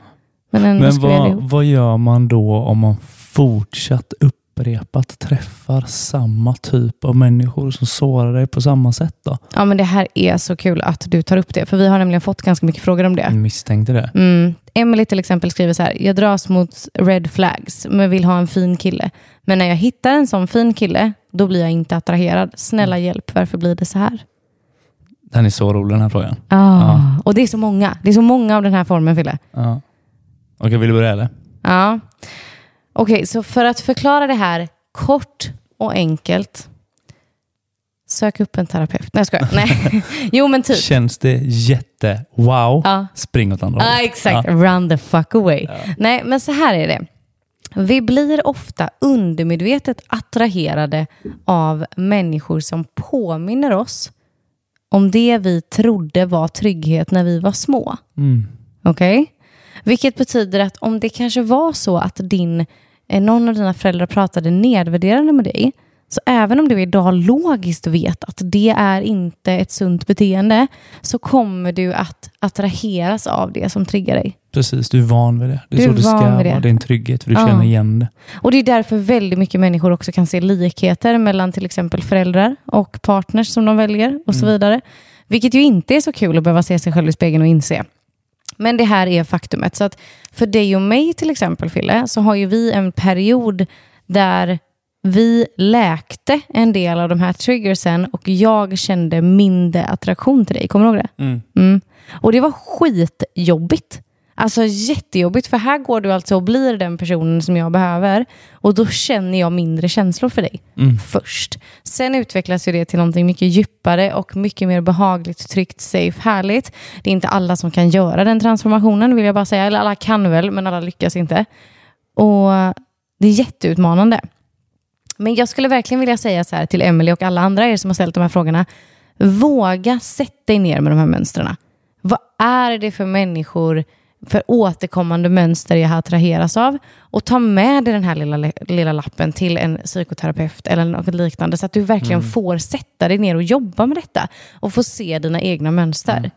Men ändå Men vad, vad gör man då om man fortsatt upprepat träffar samma typ av människor som sårar dig på samma sätt? då? Ja, men det här är så kul att du tar upp det. För vi har nämligen fått ganska mycket frågor om det. Jag misstänkte det. Mm. Emily till exempel skriver så här. Jag dras mot red flags men vill ha en fin kille. Men när jag hittar en sån fin kille, då blir jag inte attraherad. Snälla hjälp, varför blir det så här? Den är så rolig den här frågan. Ah. Ja. Och det är så många. Det är så många av den här formen, Fille. Ja. Okej, vill du börja eller? Ja. Okej, så för att förklara det här kort och enkelt. Sök upp en terapeut. Nej, jag skojar. Nej. *laughs* Jo, men typ. Känns det jätte wow, Ja. spring åt andra Ja, hållet. exakt. Ja. Run the fuck away. Nej, men så här är det. Vi blir ofta undermedvetet attraherade av människor som påminner oss om det vi trodde var trygghet när vi var små. Mm. Okej? Vilket betyder att om det kanske var så att din, eh, någon av dina föräldrar pratade nedvärderande med dig, så även om du idag logiskt vet att det är inte ett sunt beteende, så kommer du att attraheras av det som triggar dig. Precis, du är van vid det. Det är Du så är det ska vara. Det är en trygghet för du Ja. känner igen det. Och det är därför väldigt mycket människor också kan se likheter mellan till exempel föräldrar och partners som de väljer och så vidare. Vilket ju inte är så kul att behöva se sig själv i spegeln och inse. Men det här är faktumet. Så att för dig och mig till exempel, Fille, så har ju vi en period där vi läkte en del av de här triggersen och jag kände mindre attraktion till dig. Kommer du ihåg det? Mm. Och det var skitjobbigt. Alltså jättejobbigt, för här går du alltså och blir den personen som jag behöver och då känner jag mindre känslor för dig först. Sen utvecklas ju det till någonting mycket djupare och mycket mer behagligt, tryggt, safe, härligt. Det är inte alla som kan göra den transformationen vill jag bara säga. Eller alla kan väl, men alla lyckas inte. Och det är jätteutmanande. Men jag skulle verkligen vilja säga så här till Emily och alla andra er som har ställt de här frågorna. Våga sätta dig ner med de här mönstren. Vad är det för människor för återkommande mönster jag attraheras av och ta med dig den här lilla, lilla lappen till en psykoterapeut eller något liknande så att du verkligen Mm. får sätta dig ner och jobba med detta och få se dina egna mönster. Mm.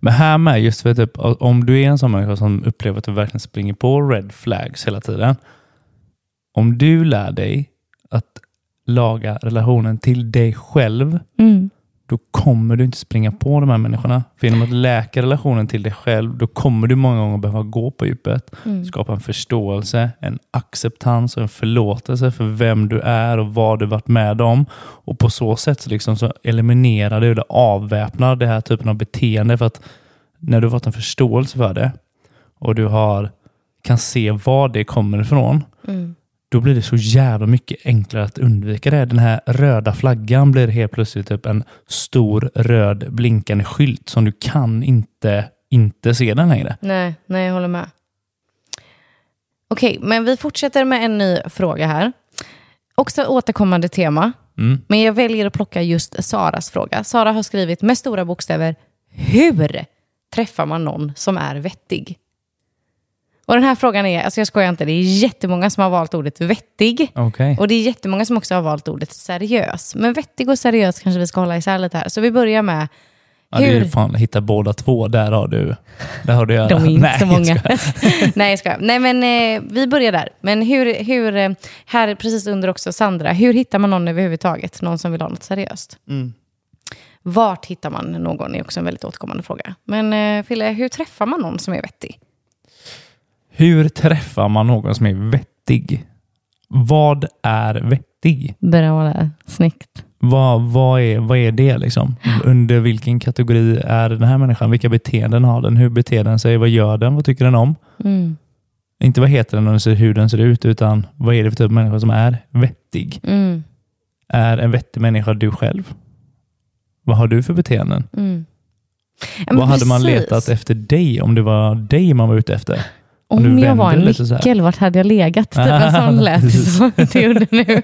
Men här med, just för typ, om du är en sån människa som upplever att du verkligen springer på red flags hela tiden. Om du lär dig laga relationen till dig själv, Mm. då kommer du inte springa på de här människorna. För genom att läka relationen till dig själv, då kommer du många gånger behöva gå på djupet. Mm. Skapa en förståelse, en acceptans och en förlåtelse för vem du är och vad du varit med om. Och på så sätt så, liksom så eliminerar du eller avväpnar det här typen av beteende. För att när du har fått en förståelse för det och du har, kan se var det kommer ifrån, Mm. Då blir det så jävla mycket enklare att undvika det. Den här röda flaggan blir helt plötsligt typ en stor röd blinkande skylt som du kan inte, inte se den längre. Nej, nej, jag håller med. Okej, men vi fortsätter med en ny fråga här. Också återkommande tema, Mm. men jag väljer att plocka just Saras fråga. Sara har skrivit med stora bokstäver, hur träffar man någon som är vettig? Och den här frågan är, alltså jag skojar inte, det är jättemånga som har valt ordet vettig. Okej. Och det är jättemånga som också har valt ordet seriös. Men vettig och seriös kanske vi ska hålla isär lite här. Så vi börjar med Ja, det är fan, hitta båda två. Där har du, där har du *laughs* De är inte *laughs* Nej, så jag många. *laughs* Nej, jag skojar. Nej, men eh, vi börjar där. Men hur, hur, eh, här precis under också Sandra, hur hittar man någon överhuvudtaget? Någon som vill ha något seriöst? Mm. Vart hittar man någon? är också en väldigt återkommande fråga. Men eh, Fille, hur träffar man någon som är vettig? Hur träffar man någon som är vettig? Vad är vettig? Bra där. Snyggt. Vad, vad, är, vad är det? Liksom? Under vilken kategori är den här människan? Vilka beteenden har den? Hur beter den sig? Vad gör den? Vad tycker den om? Mm. Inte vad heter den och hur den ser ut, utan vad är det för typ av människa som är vettig? Mm. Är en vettig människa du själv? Vad har du för beteenden? Mm. Ja, vad hade man precis. letat efter dig om det var dig man var ute efter? Om jag var en nyckel, vart hade jag legat? Typ en sån *laughs* lät det gjorde nu. *laughs*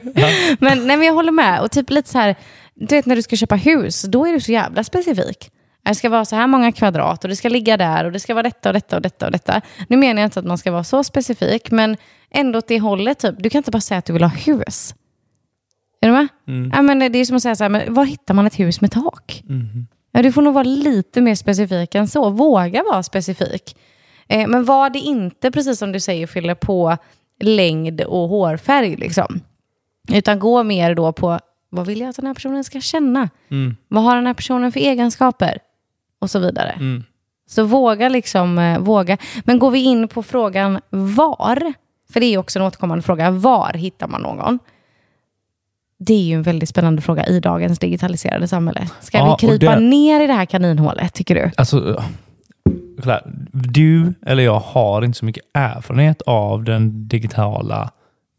Men, nej, men jag håller med. Och typ lite så här, du vet när du ska köpa hus, då är du så jävla specifik. Det ska vara så här många kvadrat och det ska ligga där och det ska vara detta och detta och detta och detta. Nu menar jag inte att man ska vara så specifik, men ändå åt det hållet. Typ. Du kan inte bara säga att du vill ha hus. Är du med? Mm. Ja, men det är som att säga så här, men var hittar man ett hus med tak? Mhm. Ja, du får nog vara lite mer specifik än så. Våga vara specifik. Eh, men var det inte, precis som du säger, fylla på längd och hårfärg. Liksom. Utan gå mer då på vad vill jag att den här personen ska känna? Mm. Vad har den här personen för egenskaper? Och så vidare. Mm. Så våga liksom, eh, våga. Men går vi in på frågan var, för det är ju också en återkommande fråga, var hittar man någon? Det är ju en väldigt spännande fråga i dagens digitaliserade samhälle. Ska Ja, vi krypa det- ner i det här kaninhålet, tycker du? Alltså, du eller jag har inte så mycket erfarenhet av den digitala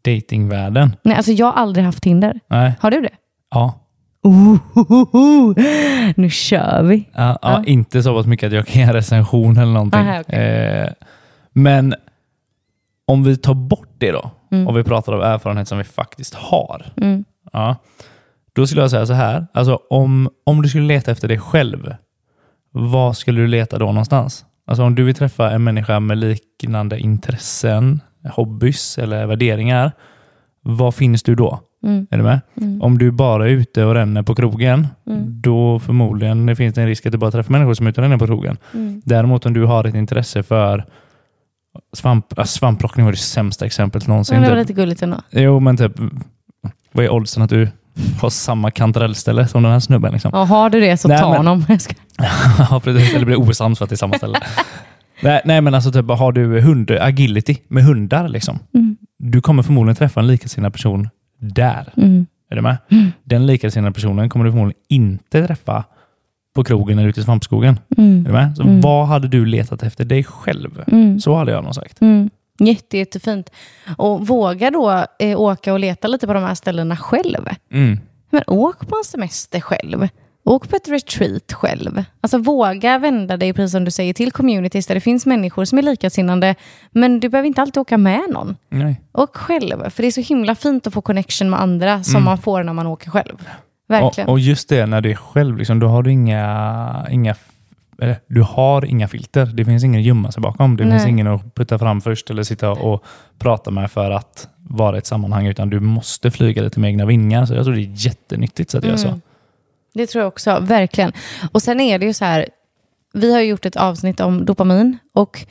datingvärlden. Nej, alltså jag har aldrig haft Tinder. Nej. Har du det? Ja. Ohohoho. *laughs* Nu kör vi. Ja, ja, Ja. Inte så pass mycket att jag kan ge en recension eller någonting. Aha, okej. eh, men om vi tar bort det då Mm. och vi pratar om erfarenhet som vi faktiskt har. Mm. Ja, då skulle jag säga så här. Alltså, om, om du skulle leta efter dig själv, vad skulle du leta då någonstans? Alltså om du vill träffa en människa med liknande intressen, hobbys eller värderingar, var finns du då? Mm. Är du med? Mm. Om du bara är ute och ränner på krogen, Mm. då förmodligen det finns det en risk att du bara träffar människor som är ute och ränner på krogen. Mm. Däremot om du har ett intresse för svamp, äh, svampplockning var det sämsta exemplet någonsin. Men det var typ. lite gulligt ändå. Jo, men typ, vad är oddsen att du har samma kantarellställe som den här snubben? Liksom? Ja, har du det så Nej, ta men- honom. *laughs* *laughs* Ja, precis. Eller blir osams för att det är samma ställe. *laughs* nej, nej, men alltså typ, har du hund, agility med hundar, liksom. Mm. du kommer förmodligen träffa en likasinnad person där. Mm. Är du med? Mm. Den likasinnade personen kommer du förmodligen inte träffa på krogen eller ute i svampskogen. Är Mm. du med? Så Mm. vad hade du letat efter dig själv? Mm. Så hade jag nog sagt. Jätte, jättefint. Och våga då eh, åka och leta lite på de här ställena själv. Mm. Men åk på en semester själv. Åk på ett retreat själv. Alltså våga vända dig, precis som du säger, till communities där det finns människor som är likasinnande. Men du behöver inte alltid åka med någon. Nej. Åk själv, för det är så himla fint att få connection med andra som Mm. man får när man åker själv. Verkligen. Och, och just det, när du är själv, liksom, då har du inga, inga du har inga filter. Det finns ingen att gömma sig bakom. Det Nej. finns ingen att putta fram först eller sitta och prata med för att vara i ett sammanhang, utan du måste flyga lite med egna vingar. Så jag tror det är jättenyttigt att göra så. Mm. Det tror jag också, verkligen. Och sen är det ju så här, vi har ju gjort ett avsnitt om dopamin och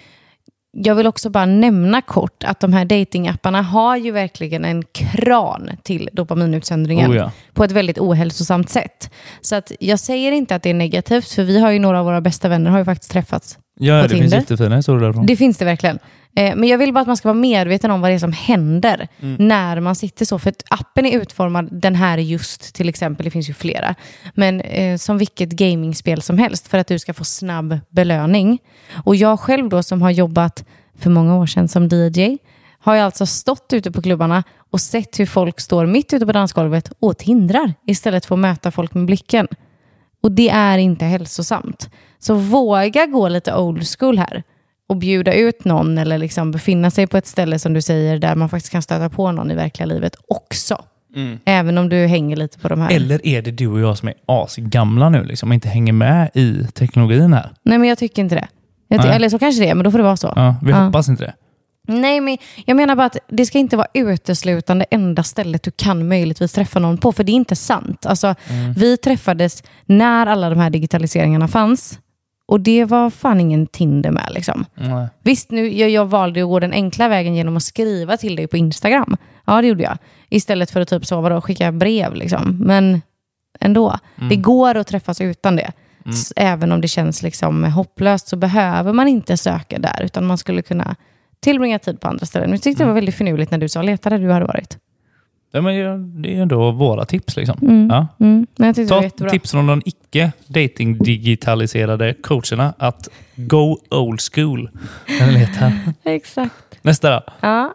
jag vill också bara nämna kort att de här datingapparna har ju verkligen en kran till dopaminutsöndringen Oh ja. på ett väldigt ohälsosamt sätt. Så att jag säger inte att det är negativt, för vi har ju några av våra bästa vänner har ju faktiskt träffats. Ja, På det finns jättefina historier därifrån. Det finns det verkligen. Eh, Men jag vill bara att man ska vara medveten om vad det är som händer Mm. när man sitter så. För att appen är utformad, den här just till exempel, det finns ju flera, men eh, som vilket gamingspel som helst för att du ska få snabb belöning. Och jag själv då som har jobbat för många år sedan som DJ har jag alltså stått ute på klubbarna och sett hur folk står mitt ute på dansgolvet och tindrar istället för att möta folk med blicken. Och det är inte hälsosamt. Så våga gå lite old school här och bjuda ut någon eller liksom befinna sig på ett ställe som du säger där man faktiskt kan stöta på någon i verkliga livet också. Även om du hänger lite på de här. Eller är det du och jag som är asgamla nu liksom, och inte hänger med i teknologin här? Nej, men jag tycker inte det. Jag ty- Nej. eller så kanske det är, men då får det vara så. Ja, vi Ja. hoppas inte det. Nej, men jag menar bara att det ska inte vara uteslutande enda stället du kan möjligtvis träffa någon på, för det är inte sant. Alltså, Vi träffades när alla de här digitaliseringarna fanns och det var fan ingen Tinder med. Liksom. Nej. Visst, nu, jag, jag valde att gå den enkla vägen genom att skriva till dig på Instagram. Ja, det gjorde jag. Istället för att typ så, vadå, skicka brev. Liksom. Men ändå, det går att träffas utan det. S- Även om det känns liksom hopplöst så behöver man inte söka där, utan man skulle kunna tillbringa tid på andra ställen. Jag tyckte det var väldigt finurligt när du sa leta där du hade varit. Ja, men det är ju ändå våra tips. Liksom. Mm. Ja. Mm. Ta tips från de icke dating-digitaliserade coacherna att go old school. *laughs* Exakt. Nästa då. Ja.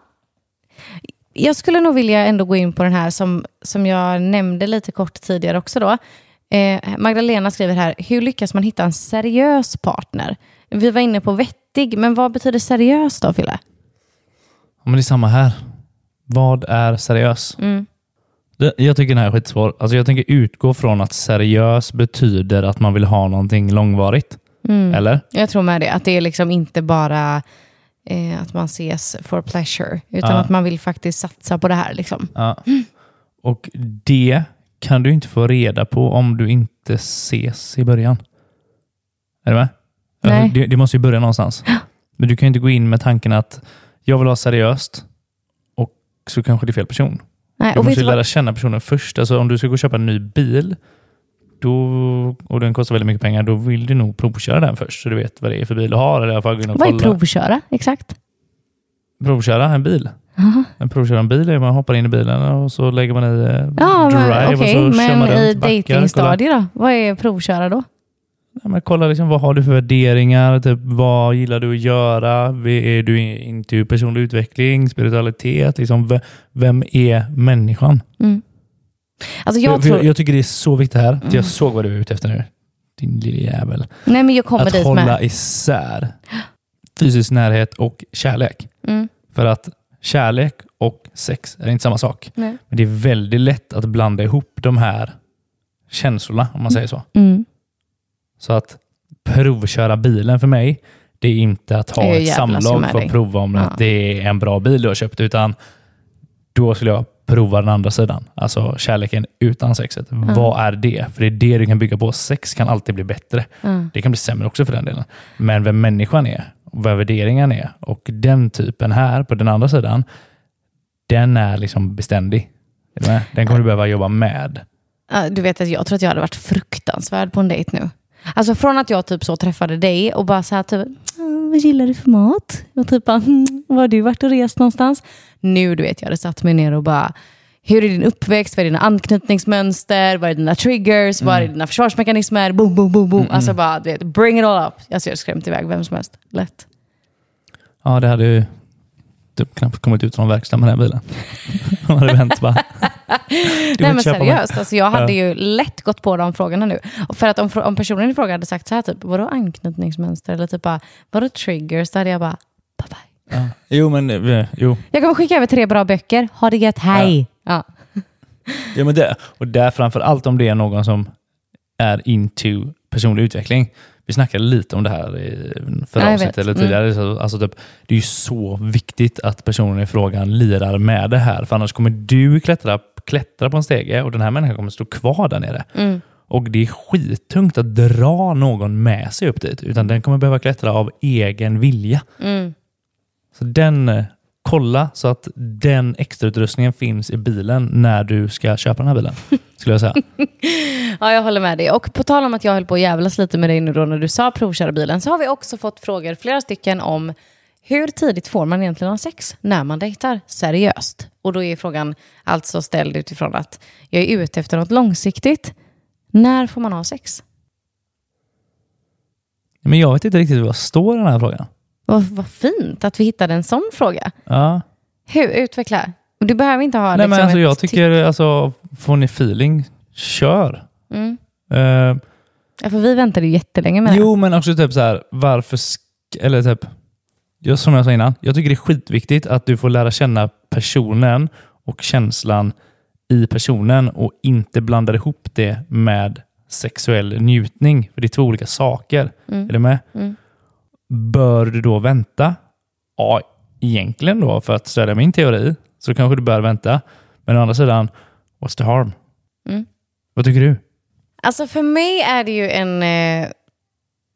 Jag skulle nog vilja ändå gå in på den här som, som jag nämnde lite kort tidigare också. Då. Eh, Magdalena skriver här, hur lyckas man hitta en seriös partner? Vi var inne på vettig, men vad betyder seriös då, Fille? Ja, men det är samma här. Vad är seriös? Mm. Det, jag tycker den här är skitsvår. Alltså jag tänker utgå från att seriös betyder att man vill ha någonting långvarigt. Mm. Eller? Jag tror med det, att det är liksom inte bara eh, att man ses for pleasure, utan Ja. att man vill faktiskt satsa på det här. Liksom. Ja. Och det kan du inte få reda på om du inte ses i början. Är du med? Nej. Det, det måste ju börja någonstans. Men du kan inte gå in med tanken att jag vill ha seriöst så kanske det är fel person. Nej, Du måste lära känna personen först. Alltså om du ska gå och köpa en ny bil då, och den kostar väldigt mycket pengar, då vill du nog provköra den först så du vet vad det är för bil du har. Eller i alla fall gå in och Vad är kolla. provköra? Exakt. Provköra en bil. Aha. En provköra en bil är man hoppar in i bilen och så lägger man i eh, Ja, men, drive okej, och så kör men man i backar, kollar. datingstadiet då? Vad är provköra då? Ja, men kolla liksom, vad har du för värderingar? Typ, vad gillar du att göra? Är du into personlig utveckling, spiritualitet? Liksom, vem är människan? Mm. Alltså jag tror... jag, jag tycker det är så viktigt här. Mm. Jag såg vad du är ute efter nu. Din lille jävel. Nej, men jag kommer att dit hålla med. isär fysisk närhet och kärlek. Mm. För att kärlek och sex är inte samma sak. Nej. Men det är väldigt lätt att blanda ihop de här känslorna, om man säger så. Mm. Så att provköra bilen för mig, det är inte att ha ett samlag för att prova om Ja. att det är en bra bil du har köpt, utan då skulle jag prova den andra sidan. Alltså kärleken utan sexet. Vad är det? För det är det du kan bygga på. Sex kan alltid bli bättre. Mm. Det kan bli sämre också för den delen. Men vem människan är vad värderingen är och den typen här på den andra sidan, den är liksom beständig. Den kommer du behöva jobba med. Du vet att jag tror att jag hade varit fruktansvärd på en dejt nu. Alltså från att jag typ så träffade dig och bara så här typ, "Ah, vad gillar du för mat? Och typ bara, "Hmm, var har du varit och rest någonstans? Nu du vet, jag hade satt mig ner och bara, hur är din uppväxt? Vad är dina anknytningsmönster? Vad är dina triggers? Vad är dina försvarsmekanismer? Boom, boom, boom, boom. Alltså bara, du vet, bring it all up. Alltså jag hade skrämt iväg vem som helst. Lätt. Ja, det hade ju typ knappt kommit ut från verkstaden med den här bilen. *laughs* De hade vänt bara. Du Nej men seriöst, alltså jag hade Ja. ju lätt gått på de frågorna nu. För att om, om personen i fråga hade sagt så här, typ, vadå anknytningsmönster? Eller typ bara, vadå triggers? Då hade jag bara, bye bye. Ja. Jo, men eh, jo. Jag kommer skicka över tre bra böcker. Ha det gött, hej! Ja. Ja, *laughs* men det, och där framför allt om det är någon som är into personlig utveckling. Vi snackade lite om det här i förra avsnittet vet. Mm. eller tidigare. Så, alltså typ, det är ju så viktigt att personen i frågan lirar med det här. För annars kommer du klättra, klättra på en stege och den här människan kommer stå kvar där nere. Mm. Och det är skittungt att dra någon med sig upp dit. Utan den kommer behöva klättra av egen vilja. Mm. Så den, eh, kolla så att den extrautrustningen finns i bilen när du ska köpa den här bilen. *laughs* Skulle jag säga. Ja, jag håller med dig. Och på tal om att jag höll på att jävlas lite med dig nu då när du sa provköra bilen så har vi också fått frågor, flera stycken, om hur tidigt får man egentligen ha sex när man dejtar seriöst? Och då är frågan alltså ställd utifrån att jag är ute efter något långsiktigt. När får man ha sex? Men jag vet inte riktigt vad står i den här frågan. Vad, vad fint att vi hittade en sån fråga. Ja. Hur? Utveckla. Och Du behöver inte ha Nej, men liksom alltså, ett jag tycker, alltså, får ni feeling, kör. Mm. Eh, Ja, för vi väntade ju jättelänge med jo, men också typ så här, varför, eller typ, jag, som jag sa innan, jag tycker det är skitviktigt att du får lära känna personen och känslan i personen och inte blandar ihop det med sexuell njutning. För det är två olika saker. Mm. Är du med? Mm. Bör du då vänta? Ja, egentligen då, för att stödja min teori, så kanske du bör vänta. Men å andra sidan, what's the harm? Mm. Vad tycker du? Alltså för mig är det ju en eh,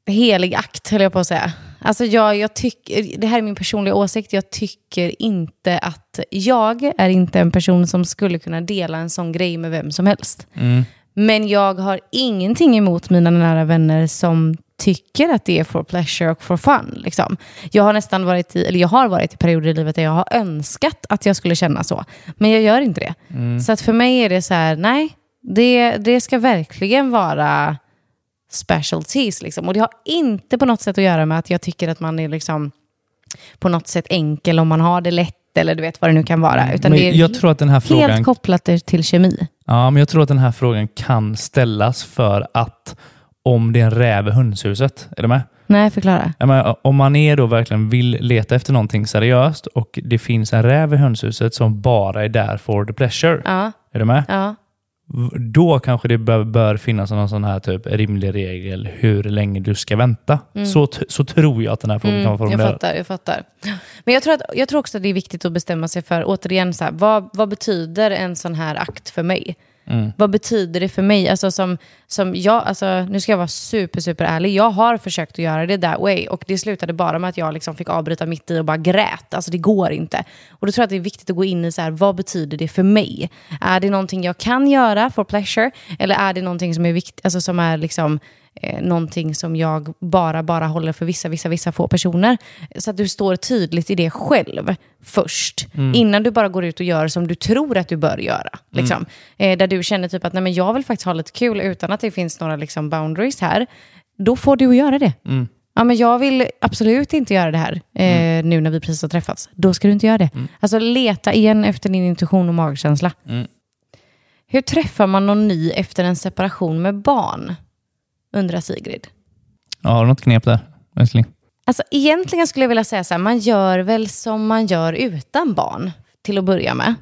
helig akt, höll jag på att säga. Alltså jag, jag tycker, det här är min personliga åsikt, jag tycker inte att jag är inte en person som skulle kunna dela en sån grej med vem som helst. Mm. Men jag har ingenting emot mina nära vänner som tycker att det är for pleasure och for fun. Liksom. Jag har nästan varit i, eller jag har varit i perioder i livet där jag har önskat att jag skulle känna så. Men jag gör inte det. Så att för mig är det så här, nej, det, det ska verkligen vara specialties. Liksom. Och det har inte på något sätt att göra med att jag tycker att man är liksom på något sätt enkel om man har det lätt eller du vet vad det nu kan vara. Utan Men det är jag tror att den här frågan helt kopplat till kemi. Ja, men jag tror att den här frågan kan ställas för att om det är en räv i hönshuset, är du med? Nej, förklara. Menar, om man är då verkligen vill leta efter någonting seriöst och det finns en räv i hönshuset som bara är där for the pleasure, Ja, är du med? ja. Då kanske det bör, bör finnas någon sån här typ rimlig regel hur länge du ska vänta. Så, t- så tror jag att den här frågan kan vara Mm, jag fattar, jag fattar. Men jag tror, att, jag tror också att det är viktigt att bestämma sig för, återigen, så här, vad, vad betyder en sån här akt för mig? Mm. Vad betyder det för mig? Alltså som, som jag, alltså, nu ska jag vara super, super ärlig. Jag har försökt att göra det that way och det slutade bara med att jag liksom fick avbryta mitt i och bara grät. Alltså det går inte. Och då tror jag att det är viktigt att gå in i så här, vad betyder det för mig? Är det någonting jag kan göra for pleasure? Eller är det någonting som är viktigt, alltså som är liksom eh, någonting som jag bara, bara håller för vissa, vissa, vissa få personer. Så att du står tydligt i det själv först. Innan du bara går ut och gör som du tror att du bör göra. Liksom. Eh, där du känner typ att Nej, men jag vill faktiskt ha lite kul utan att det finns några liksom, boundaries här. Då får du göra det. Ja, men jag vill absolut inte göra det här eh, nu när vi precis har träffats. Då ska du inte göra det. Alltså leta igen efter din intuition och magkänsla. Mm. Hur träffar man någon ny efter en separation med barn? Undrar Sigrid. Ja, har du något knep där, älskling? Alltså egentligen skulle jag vilja säga så här, man gör väl som man gör utan barn till att börja med.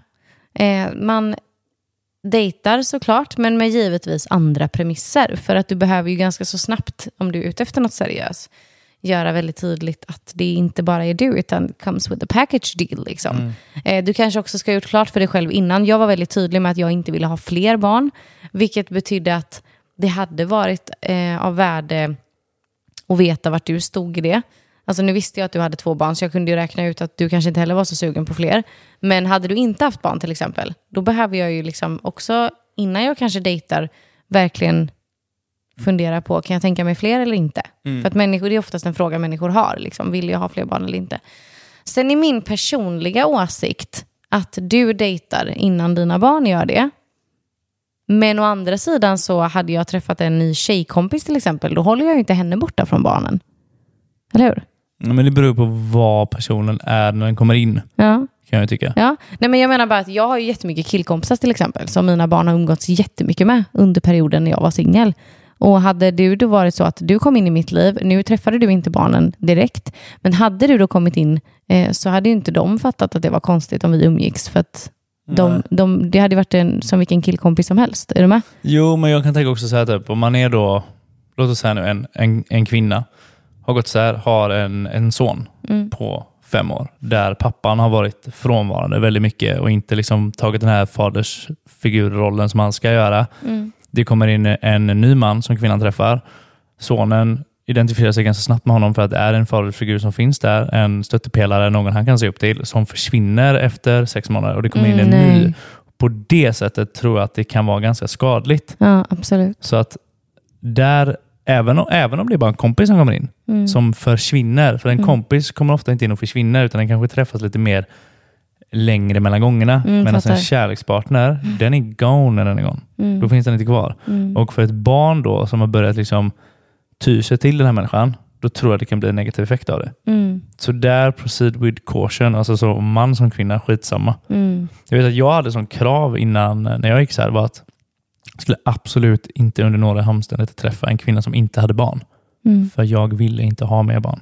Eh, man dejtar såklart, men med givetvis andra premisser. För att du behöver ju ganska så snabbt, om du är ute efter något seriöst, göra väldigt tydligt att det inte bara är du, utan comes with a package deal. Liksom. Eh, du kanske också ska ha gjort klart för dig själv innan. Jag var väldigt tydlig med att jag inte ville ha fler barn, vilket betydde att det hade varit eh, av värde och veta vart du stod i det. Alltså nu visste jag att du hade två barn så jag kunde ju räkna ut att du kanske inte heller var så sugen på fler. Men hade du inte haft barn till exempel, då behöver jag ju liksom också, innan jag kanske dejtar, verkligen fundera på, kan jag tänka mig fler eller inte? För att människor, det är oftast en fråga människor har, liksom, vill jag ha fler barn eller inte? Sen är min personliga åsikt att du dejtar innan dina barn gör det. Men å andra sidan så hade jag träffat en ny tjejkompis till exempel, då håller jag ju inte henne borta från barnen. Eller hur? Ja, Men det beror på vad personen är när den kommer in, Ja. kan jag tycka. ja. Nej, men jag menar bara att jag har ju jättemycket killkompisar till exempel, som mina barn har umgåtts jättemycket med under perioden när jag var singel. Och hade du då varit så att du kom in i mitt liv, nu träffade du inte barnen direkt, men hade du då kommit in eh, så hade ju inte de fattat att det var konstigt om vi umgicks, för att de, de, det hade varit en, som vilken killkompis som helst. Är du med? Jo, men jag kan tänka också så här, typ, om man är då låt oss säga nu en, en, en kvinna har gått isär, har en, en son Mm. på fem år, där pappan har varit frånvarande väldigt mycket och inte liksom tagit den här fadersfigurrollen som han ska göra. Mm. Det kommer in en ny man som kvinnan träffar. Sonen identifierar sig ganska snabbt med honom för att det är en fadersfigur som finns där, en stöttepelare, någon han kan se upp till, som försvinner efter sex månader och det kommer in Mm, en ny. nej. På det sättet tror jag att det kan vara ganska skadligt. Ja, absolut. Så att där, även om, även om det är bara en kompis som kommer in, Mm. som försvinner, för en kompis kommer ofta inte in och försvinner, utan den kanske träffas lite mer längre mellan gångerna. Mm, Medan en kärlekspartner, den är gone när den är gone. Mm. Då finns den inte kvar. Mm. Och för ett barn då som har börjat liksom ty sig till den här människan, då tror jag det kan bli en negativ effekt av det. Mm. Så där proceed with caution, alltså så man som kvinna, skitsamma. Mm. Jag vet att jag hade som krav innan, eh, när jag gick så här, var att jag skulle absolut inte under några omständigheter träffa en kvinna som inte hade barn. Mm. För jag ville inte ha mer barn.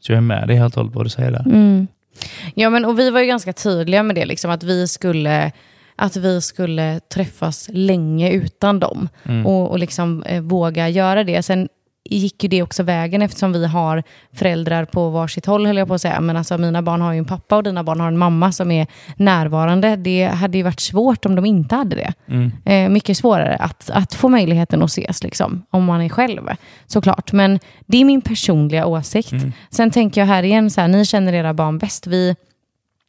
Så jag är med dig helt och hållet på vad du säger där. Mm. Ja, men och vi var ju ganska tydliga med det, liksom, att, vi skulle, att vi skulle träffas länge utan dem Mm. och, och liksom, eh, våga göra det. Sen gick ju det också vägen eftersom vi har föräldrar på varsitt håll, höll jag på att säga. Men alltså, mina barn har ju en pappa och dina barn har en mamma som är närvarande. Det hade ju varit svårt om de inte hade det. Mm. Eh, mycket svårare att, att få möjligheten att ses, liksom, om man är själv. Såklart. Men det är min personliga åsikt. Sen tänker jag här igen, så här, ni känner era barn bäst. Vi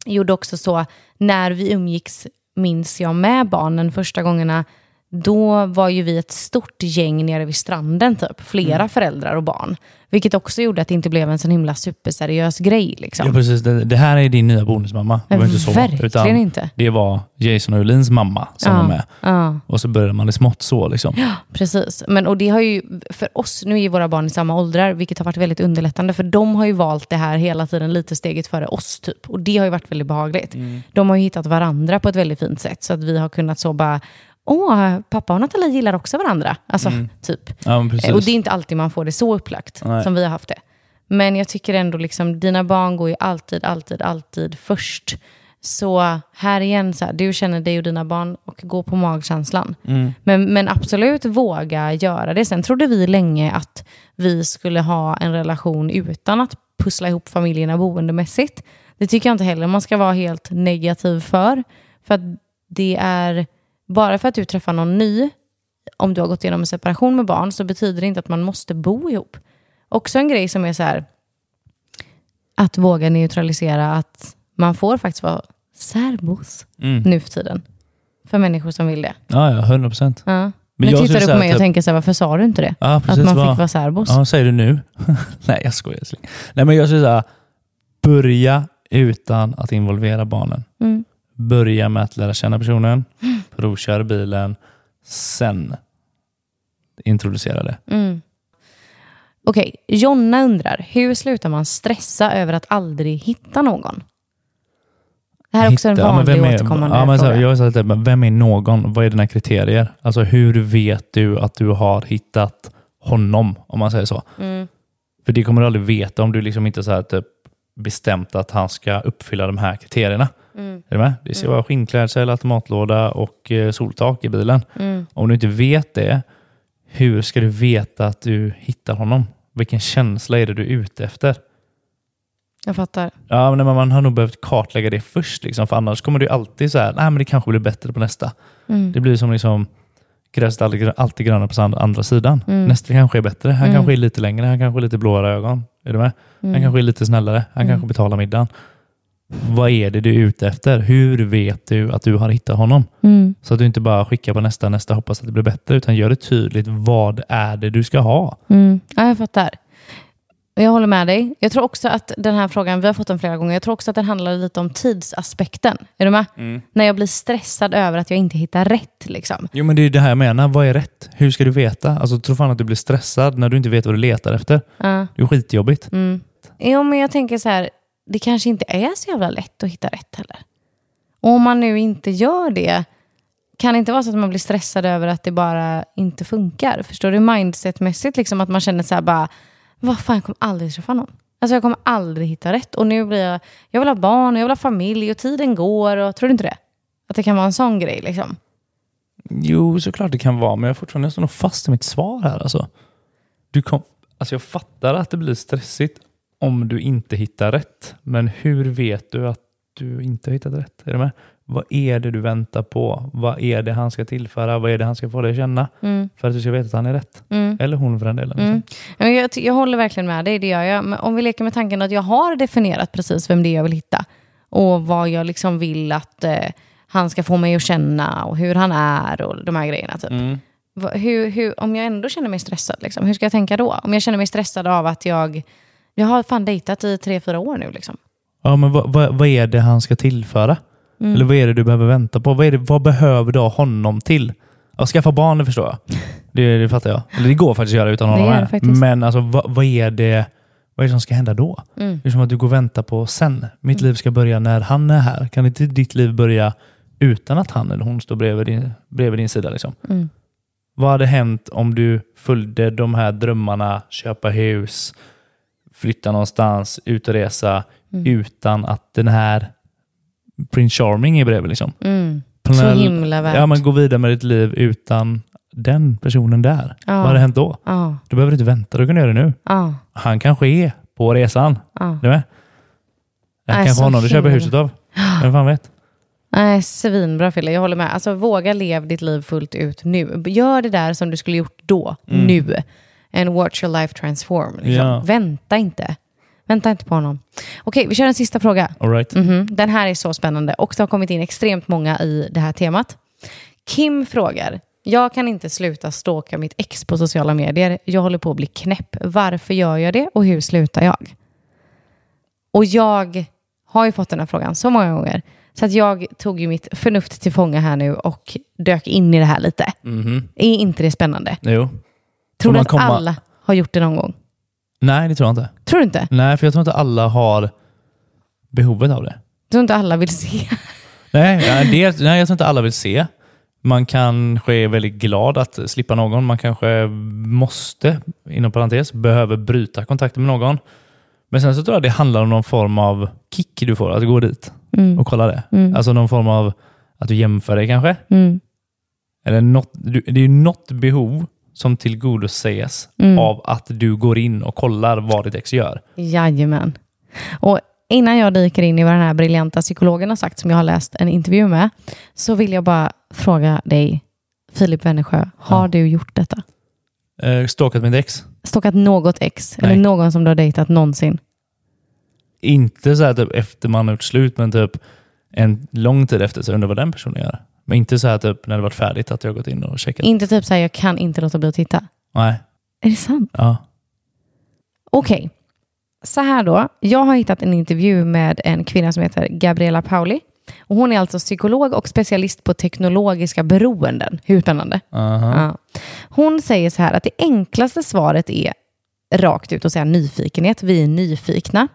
gjorde också så, när vi umgicks, minns jag, med barnen första gångerna, då var ju vi ett stort gäng nere vid stranden, typ. Flera föräldrar och barn. Vilket också gjorde att det inte blev en sån himla superseriös grej. Liksom. Ja, precis. Det, det här är din nya bonusmamma. Det var inte så. Verkligen utan inte. Det var Jason och Ulins mamma som Ja. var med. Ja. Och så började man i smått så. Liksom. Precis, men och det har ju för oss, nu är våra barn i samma åldrar, vilket har varit väldigt underlättande, för de har ju valt det här hela tiden lite steget före oss typ. Och det har ju varit väldigt behagligt. De har ju hittat varandra på ett väldigt fint sätt, så att vi har kunnat så bara, åh, pappa och Nathalie gillar också varandra. Alltså, typ. Ja. Och det är inte alltid man får det så upplagt Nej. som vi har haft det. Men jag tycker ändå, liksom, dina barn går ju alltid, alltid, alltid först. Så här igen, så här, du känner dig och dina barn och gå på magkänslan. Mm. Men, men absolut våga göra det. Sen trodde vi länge att vi skulle ha en relation utan att pussla ihop familjerna boendemässigt. Det tycker jag inte heller man ska vara helt negativ för. För att det är, bara för att du träffar någon ny, om du har gått igenom en separation med barn, så betyder det inte att man måste bo ihop. Också en grej som är så här, att våga neutralisera att man får faktiskt vara särbos Mm. nu för tiden. För människor som vill det. Ja, ja, 100 procent. Ja. Men jag tittar du på mig och jag- tänker så här, varför sa du inte det? Ja, precis. att man fick vara särbos? Ja, säger du nu? *laughs* Nej, jag skojar. Nej, men jag skulle säga, börja utan att involvera barnen. Mm. Börja med att lära känna personen, *gasps* *sniffs* provkör bilen, sen introducera det. Mm. Okej, Jonna undrar, hur slutar man stressa över att aldrig hitta någon? Det här är också en Hitta- ja, men vanlig vem är- återkommande ja, men så fråga. Jag har sagt vem är någon? Vad är dina kriterier? Alltså hur vet du att du har hittat honom, om man säger så? Mm. För det kommer du aldrig veta om du liksom inte så här, typ, bestämt att han ska uppfylla de här kriterierna. Mm. Är du med? Det ska vara skinnklädsel, automatlåda och eh, soltak i bilen. Mm. Om du inte vet det, hur ska du veta att du hittar honom? Vilken känsla är det du är ute efter? Jag fattar. Ja, men man har nog behövt kartlägga det först, liksom, för annars kommer du alltid så här, nej men det kanske blir bättre på nästa. Mm. Det blir som liksom, gräset alltid, alltid grönare på andra, andra sidan. Mm. Nästa kanske är bättre. Han Mm. kanske är lite längre, han kanske är lite blåare ögon. Är du med? Han Mm. kanske är lite snällare, han Mm. kanske betalar middagen. Vad är det du är ute efter? Hur vet du att du har hittat honom? Mm. Så att du inte bara skickar på nästa, nästa, hoppas att det blir bättre, utan gör det tydligt. Vad är det du ska ha? Mm. Ja, jag fattar. Jag håller med dig. Jag tror också att den här frågan, vi har fått den flera gånger, jag tror också att den handlar lite om tidsaspekten. Är du med? När jag blir stressad över att jag inte hittar rätt. Liksom. Jo, men det är det här jag menar. Vad är rätt? Hur ska du veta? Alltså, tro fan att du blir stressad när du inte vet vad du letar efter. Ja. Det är skitjobbigt. Mm. Jo, men jag tänker så här, det kanske inte är så jävla lätt att hitta rätt heller. Och om man nu inte gör det, kan det inte vara så att man blir stressad över att det bara inte funkar? Förstår du? Mindsetmässigt, liksom att man känner så här bara, vad fan, jag kommer aldrig träffa någon. Alltså jag kommer aldrig hitta rätt. Och nu blir jag, jag vill ha barn och jag vill ha familj och tiden går. Och, tror du inte det? Att det kan vara en sån grej liksom. Jo, såklart det kan vara, men jag är fortfarande står nog fast i mitt svar här. Alltså. Du kom, alltså jag fattar att det blir stressigt om du inte hittar rätt, men hur vet du att du inte har hittat rätt? Är du med? Vad är det du väntar på? Vad är det han ska tillföra? Vad är det han ska få dig att känna? Mm. För att du ska veta att han är rätt. Mm. Eller hon för den delen. Mm. Liksom. Men Jag, jag håller verkligen med dig, det gör jag. Men om vi leker med tanken att jag har definierat precis vem det är jag vill hitta och vad jag liksom vill att eh, han ska få mig att känna och hur han är och de här grejerna. Typ. Mm. Hur, hur, om jag ändå känner mig stressad, liksom, hur ska jag tänka då? Om jag känner mig stressad av att jag, jag har fan dejtat i tre, fyra år nu. Liksom. Ja, men vad, vad, vad är det han ska tillföra? Mm. Eller vad är det du behöver vänta på? Vad, det, vad behöver du ha honom till? Ja, skaffa barn, det förstår jag. *laughs* Det, det fattar jag. Eller det går faktiskt att göra utan honom faktiskt. Men alltså, vad, vad, är det, vad är det som ska hända då? Mm. Det är som att du går och väntar på sen. Mitt liv ska börja när han är här. Kan inte ditt liv börja utan att han eller hon står bredvid din, bredvid din sida? Liksom? Mm. Vad hade hänt om du följde de här drömmarna, köpa hus, flytta någonstans, ut och resa, Mm. utan att den här Prince Charming är bredvid? Liksom? Mm. Så himla värt. Ja, men gå vidare med ditt liv utan den personen där. Ja. Vad hade hänt då? Ja, Du behöver inte vänta, du kan göra det nu. ja, Han kanske är på resan. ja. Du med? Nej, kanske så honom du köper huset av. *gasps* Vem fan vet? Nej, svinbra Fille, jag håller med. Alltså våga lev ditt liv fullt ut nu. Gör det där som du skulle gjort då, Mm. nu. And watch your life transform. Liksom. Ja. Vänta inte. Vänta inte på honom. Okej, vi kör en sista fråga. All right. Mhm, Den här är så spännande och det har kommit in extremt många i det här temat. Kim frågar, jag kan inte sluta stalka mitt ex på sociala medier. Jag håller på att bli knäpp. Varför gör jag det och hur slutar jag? Och jag har ju fått den här frågan så många gånger. Så att jag tog ju mitt förnuft till fånga här nu och dök in i det här lite. Mhm. Är inte det spännande? Jo. Tror du att komma- alla har gjort det någon gång? Nej, det tror jag inte. Tror du inte? Nej, för jag tror inte alla har behovet av det. Tror du inte alla vill se? Nej, det, nej, jag tror inte alla vill se. Man kanske är väldigt glad att slippa någon. Man kanske måste, inom parentes, behöver bryta kontakten med någon. Men sen så tror jag det handlar om någon form av kick du får att gå dit Mm. och kolla det. Mm. Alltså någon form av att du jämför dig kanske. Mm. Eller något, det är ju något behov som tillgodoses Mm. av att du går in och kollar vad ditt ex gör. Jajamän. Och innan jag dyker in i vad den här briljanta psykologen har sagt, som jag har läst en intervju med, så vill jag bara fråga dig, Filip Wennersjö, har Ja. du gjort detta? Eh, stalkat mitt ex. Stalkat något ex, Nej. eller någon som du har dejtat någonsin? Inte så här typ efter man har gjort slut, men typ en lång tid efter så undrar vad den personen gör. Men inte så här typ när det varit färdigt att jag gått in och checkat. Inte typ så här, jag kan inte låta bli att titta. Nej. Är det sant? Ja. Okej. Så här då. Jag har hittat en intervju med en kvinna som heter Gabriella Pauli. Och hon är alltså psykolog och specialist på teknologiska beroenden. Hur spännande? Aha. Ja. Hon säger så här att det enklaste svaret är rakt ut och säga nyfikenhet. Vi är nyfikna.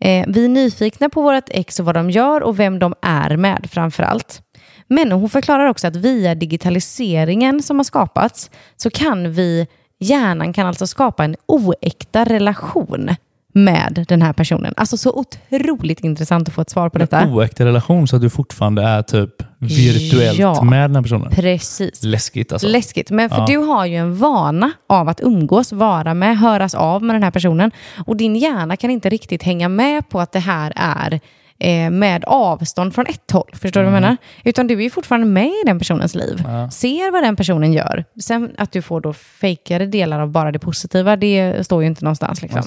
Eh, vi är nyfikna på vårt ex och vad de gör och vem de är med framför allt. Men hon förklarar också att via digitaliseringen som har skapats så kan vi, hjärnan kan alltså skapa en oäkta relation med den här personen. Alltså så otroligt intressant att få ett svar på detta. Oäkta relation så att du fortfarande är typ virtuellt Ja. med den här personen. Precis. Läskigt alltså. Läskigt, men för Ja. du har ju en vana av att umgås, vara med, höras av med den här personen. Och din hjärna kan inte riktigt hänga med på att det här är eh, med avstånd från ett håll. Förstår du vad jag menar? Utan du är fortfarande med i den personens liv. Mm. Ja. Ser vad den personen gör. Sen att du får då fejkade delar av bara det positiva, det står ju inte någonstans. Liksom.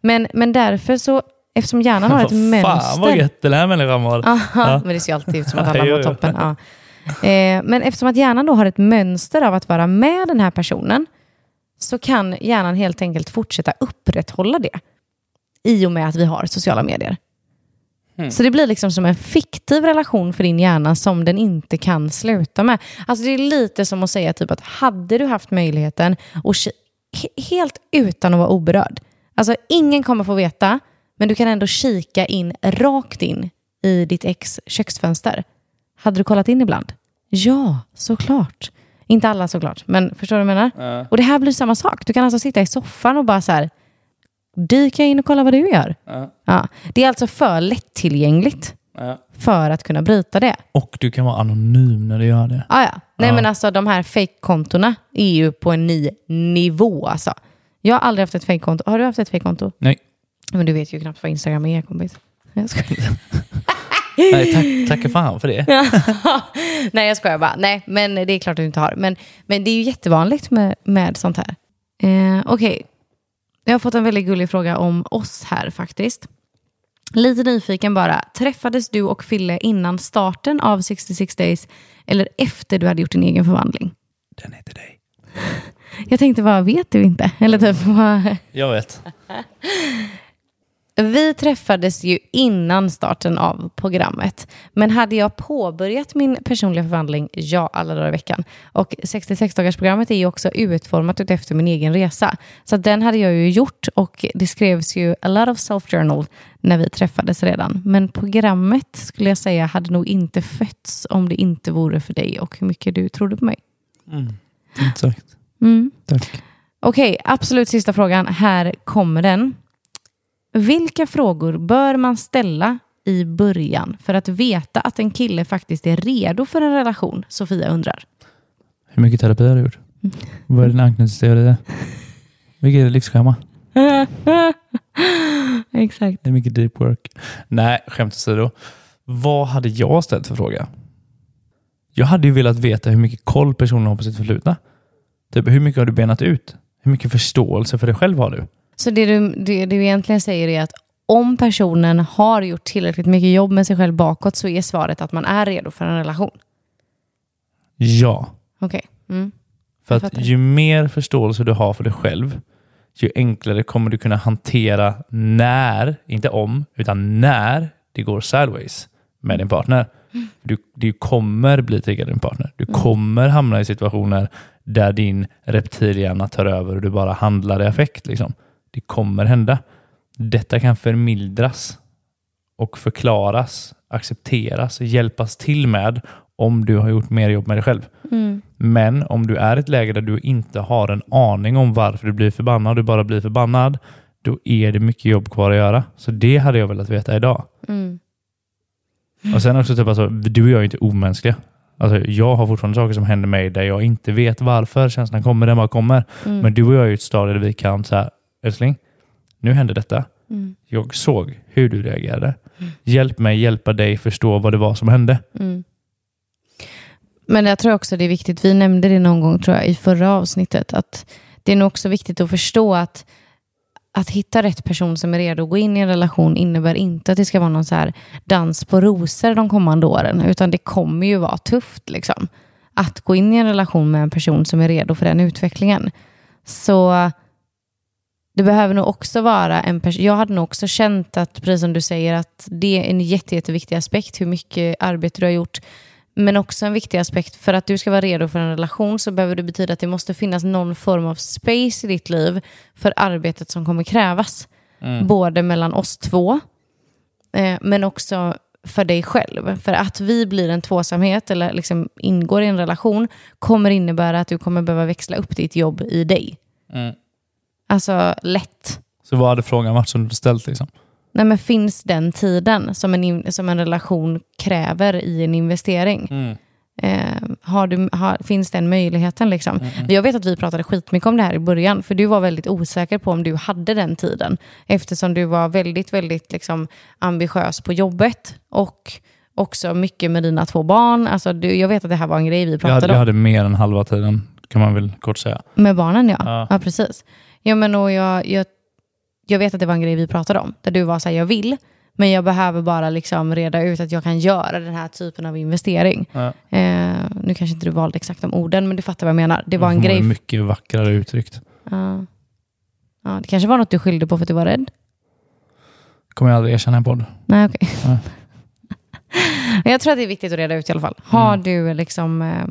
Men, men därför så, eftersom hjärnan har *laughs* ett Fan vad mönster. gött den här människan var. Aha, Ja. men det ser ju alltid ut som att *laughs* alla mår toppen. Ja. Eh, men eftersom att hjärnan då har ett mönster av att vara med den här personen så kan hjärnan helt enkelt fortsätta upprätthålla det i och med att vi har sociala medier. Hmm. Så det blir liksom som en fiktiv relation för din hjärna som den inte kan sluta med. Alltså det är lite som att säga typ att hade du haft möjligheten och helt utan att vara oberörd. Alltså ingen kommer få veta, men du kan ändå kika in rakt in i ditt ex köksfönster. Hade du kollat in ibland? Ja, såklart. Inte alla såklart, men förstår du vad jag menar? Och det här blir samma sak. Du kan alltså sitta i soffan och bara så här, dyka in och kolla vad du gör. Ja. Det är alltså för lättillgängligt Ja. för att kunna bryta det. Och du kan vara anonym när du gör det. Ah, ja. Nej Ja. men alltså de här fake-kontona är ju på en ny nivå alltså. Jag har aldrig haft ett fake-konto. Har du haft ett fake-konto? Nej. Men du vet ju knappt vad Instagram är kompis. Jag. *laughs* Nej, tack, tacka fan för det. *laughs* Nej jag skojar bara. Nej men det är klart att du inte har. Men, men det är ju jättevanligt med, med sånt här. Eh, Okej, jag har fått en väldigt gullig fråga om oss här faktiskt. Lite nyfiken bara. Träffades du och Fille innan starten av 66 days eller efter du hade gjort din egen förvandling? Den heter dig. Jag tänkte, vad vet du inte? Eller typ, vad... Jag vet. *laughs* Vi träffades ju innan starten av programmet. Men hade jag påbörjat min personliga förvandling, ja, alla dagar i veckan. Och 66-dagarsprogrammet är ju också utformat efter min egen resa. Så den hade jag ju gjort och det skrevs ju a lot of self-journal när vi träffades redan. Men programmet skulle jag säga hade nog inte fötts om det inte vore för dig och hur mycket du trodde på mig. Exakt. Mm. Tack. Okej, absolut sista frågan. Här kommer den. Vilka frågor bör man ställa i början för att veta att en kille faktiskt är redo för en relation? Sofia undrar. Hur mycket terapi har du gjort? Vad är din anknytningsteori? Vilket är ditt livsschema? *laughs* Exakt. Det är mycket deep work. Nej, skämt åsido. Vad hade jag ställt för fråga? Jag hade ju velat veta hur mycket koll personen har på sitt förflutna. Typ, hur mycket har du benat ut? Hur mycket förståelse för dig själv har du? Så det du, det du egentligen säger är att om personen har gjort tillräckligt mycket jobb med sig själv bakåt så är svaret att man är redo för en relation. Ja. Okej. Mm. För att ju mer förståelse du har för dig själv, ju enklare kommer du kunna hantera när, inte om, utan när det går sideways med din partner. Du, du kommer bli triggad av din partner. Du kommer hamna i situationer där din reptilhjärna tar över och du bara handlar i affekt. Liksom. Det kommer hända. Detta kan förmildras och förklaras, accepteras, hjälpas till med om du har gjort mer jobb med dig själv. Mm. Men om du är i ett läge där du inte har en aning om varför du blir förbannad du bara blir förbannad, då är det mycket jobb kvar att göra. Så det hade jag velat veta idag. Mm. Och sen också, typ, alltså, du och jag är inte omänskliga. Alltså, jag har fortfarande saker som händer mig där jag inte vet varför känslan kommer, den bara kommer. Mm. Men du och jag är i ett stadie där vi kan säga, älskling, nu händer detta. Mm. Jag såg hur du reagerade. Hjälp mig hjälpa dig förstå vad det var som hände. Mm. Men jag tror också det är viktigt, vi nämnde det någon gång tror jag i förra avsnittet, att det är nog också viktigt att förstå att att hitta rätt person som är redo att gå in i en relation innebär inte att det ska vara någon så här dans på rosor de kommande åren, utan det kommer ju vara tufft liksom. Att gå in i en relation med en person som är redo för den utvecklingen. Så det behöver nog också vara en person. Jag hade nog också känt att, precis som du säger, att det är en jätte, jätteviktig aspekt hur mycket arbete du har gjort. Men också en viktig aspekt, för att du ska vara redo för en relation så behöver det betyda att det måste finnas någon form av space i ditt liv för arbetet som kommer krävas. Både mellan oss två, eh, men också för dig själv. För att vi blir en tvåsamhet eller liksom ingår i en relation kommer innebära att du kommer behöva växla upp ditt jobb i dig. Alltså lätt. Så vad hade frågan varit som du ställt? Liksom? Nej, men finns den tiden som en, som en relation kräver i en investering? Eh, har du, har, finns den möjligheten? Liksom? Jag vet att vi pratade skitmycket om det här i början, för du var väldigt osäker på om du hade den tiden, eftersom du var väldigt, väldigt liksom, ambitiös på jobbet och också mycket med dina två barn. Alltså, du, jag vet att det här var en grej vi Jag pratade hade, jag om. hade mer än halva tiden, kan man väl kort säga. Med barnen ja. Ja. ja. precis. Ja, men och jag, jag, jag vet att det var en grej vi pratade om. Där du var så här, jag vill, men jag behöver bara liksom reda ut att jag kan göra den här typen av investering. Ja. Eh, nu kanske inte du valde exakt de orden, men du fattar vad jag menar. Det var en Det grej. mycket vackrare uttryckt. Ja. Ja, det kanske var något du skyllde på för att du var rädd. kommer jag aldrig erkänna i podd. Nej, okej. Nej. Men *laughs* jag tror att det är viktigt att reda ut i alla fall. Har, du, liksom, eh,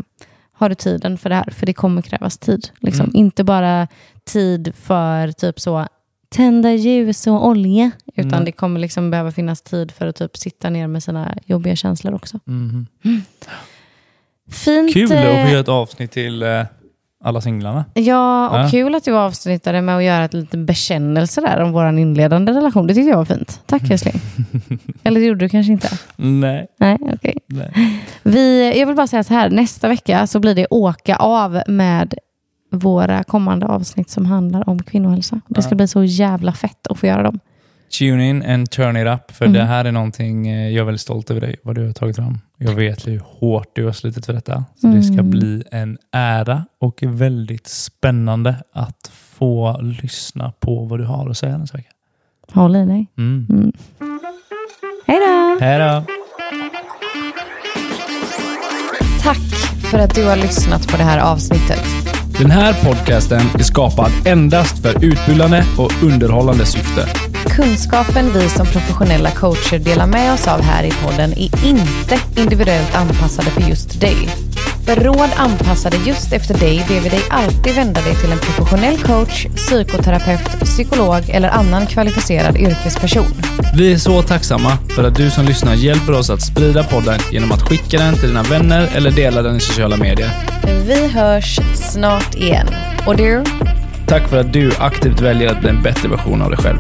har du tiden för det här? För det kommer krävas tid. Liksom. Mm. Inte bara tid för typ så tända ljus och olja. Utan Nej. det kommer liksom behöva finnas tid för att typ sitta ner med sina jobbiga känslor också. Mhm. Fint. Kul att få eh, göra ett avsnitt till eh, alla singlarna. Ja, och Ja. kul att du avslutade med att göra ett liten bekännelse där om vår inledande relation. Det tyckte jag var fint. Tack *laughs* älskling. Eller det gjorde du kanske inte? Nej. Nej. Vi, jag vill bara säga så här, nästa vecka så blir det åka av med våra kommande avsnitt som handlar om kvinnohälsa. Det ska Ja. bli så jävla fett att få göra dem. Tune in and turn it up, för Mm. det här är någonting eh, jag är väldigt stolt över dig, vad du har tagit fram. Jag vet hur hårt du har slitit för detta. Så det ska Mm. bli en ära och väldigt spännande att få lyssna på vad du har att säga nästa vecka. Håll i dig. Mm. Mm. Hej då! Hej då! Tack för att du har lyssnat på det här avsnittet. Den här podcasten är skapad endast för utbildande och underhållande syfte. Kunskapen vi som professionella coacher delar med oss av här i podden är inte individuellt anpassade för just dig. För råd anpassade just efter dig ber vi dig alltid vända dig till en professionell coach, psykoterapeut, psykolog eller annan kvalificerad yrkesperson. Vi är så tacksamma för att du som lyssnar hjälper oss att sprida podden genom att skicka den till dina vänner eller dela den i sociala medier. Vi hörs snart igen. Och du? Tack för att du aktivt väljer att bli en bättre version av dig själv.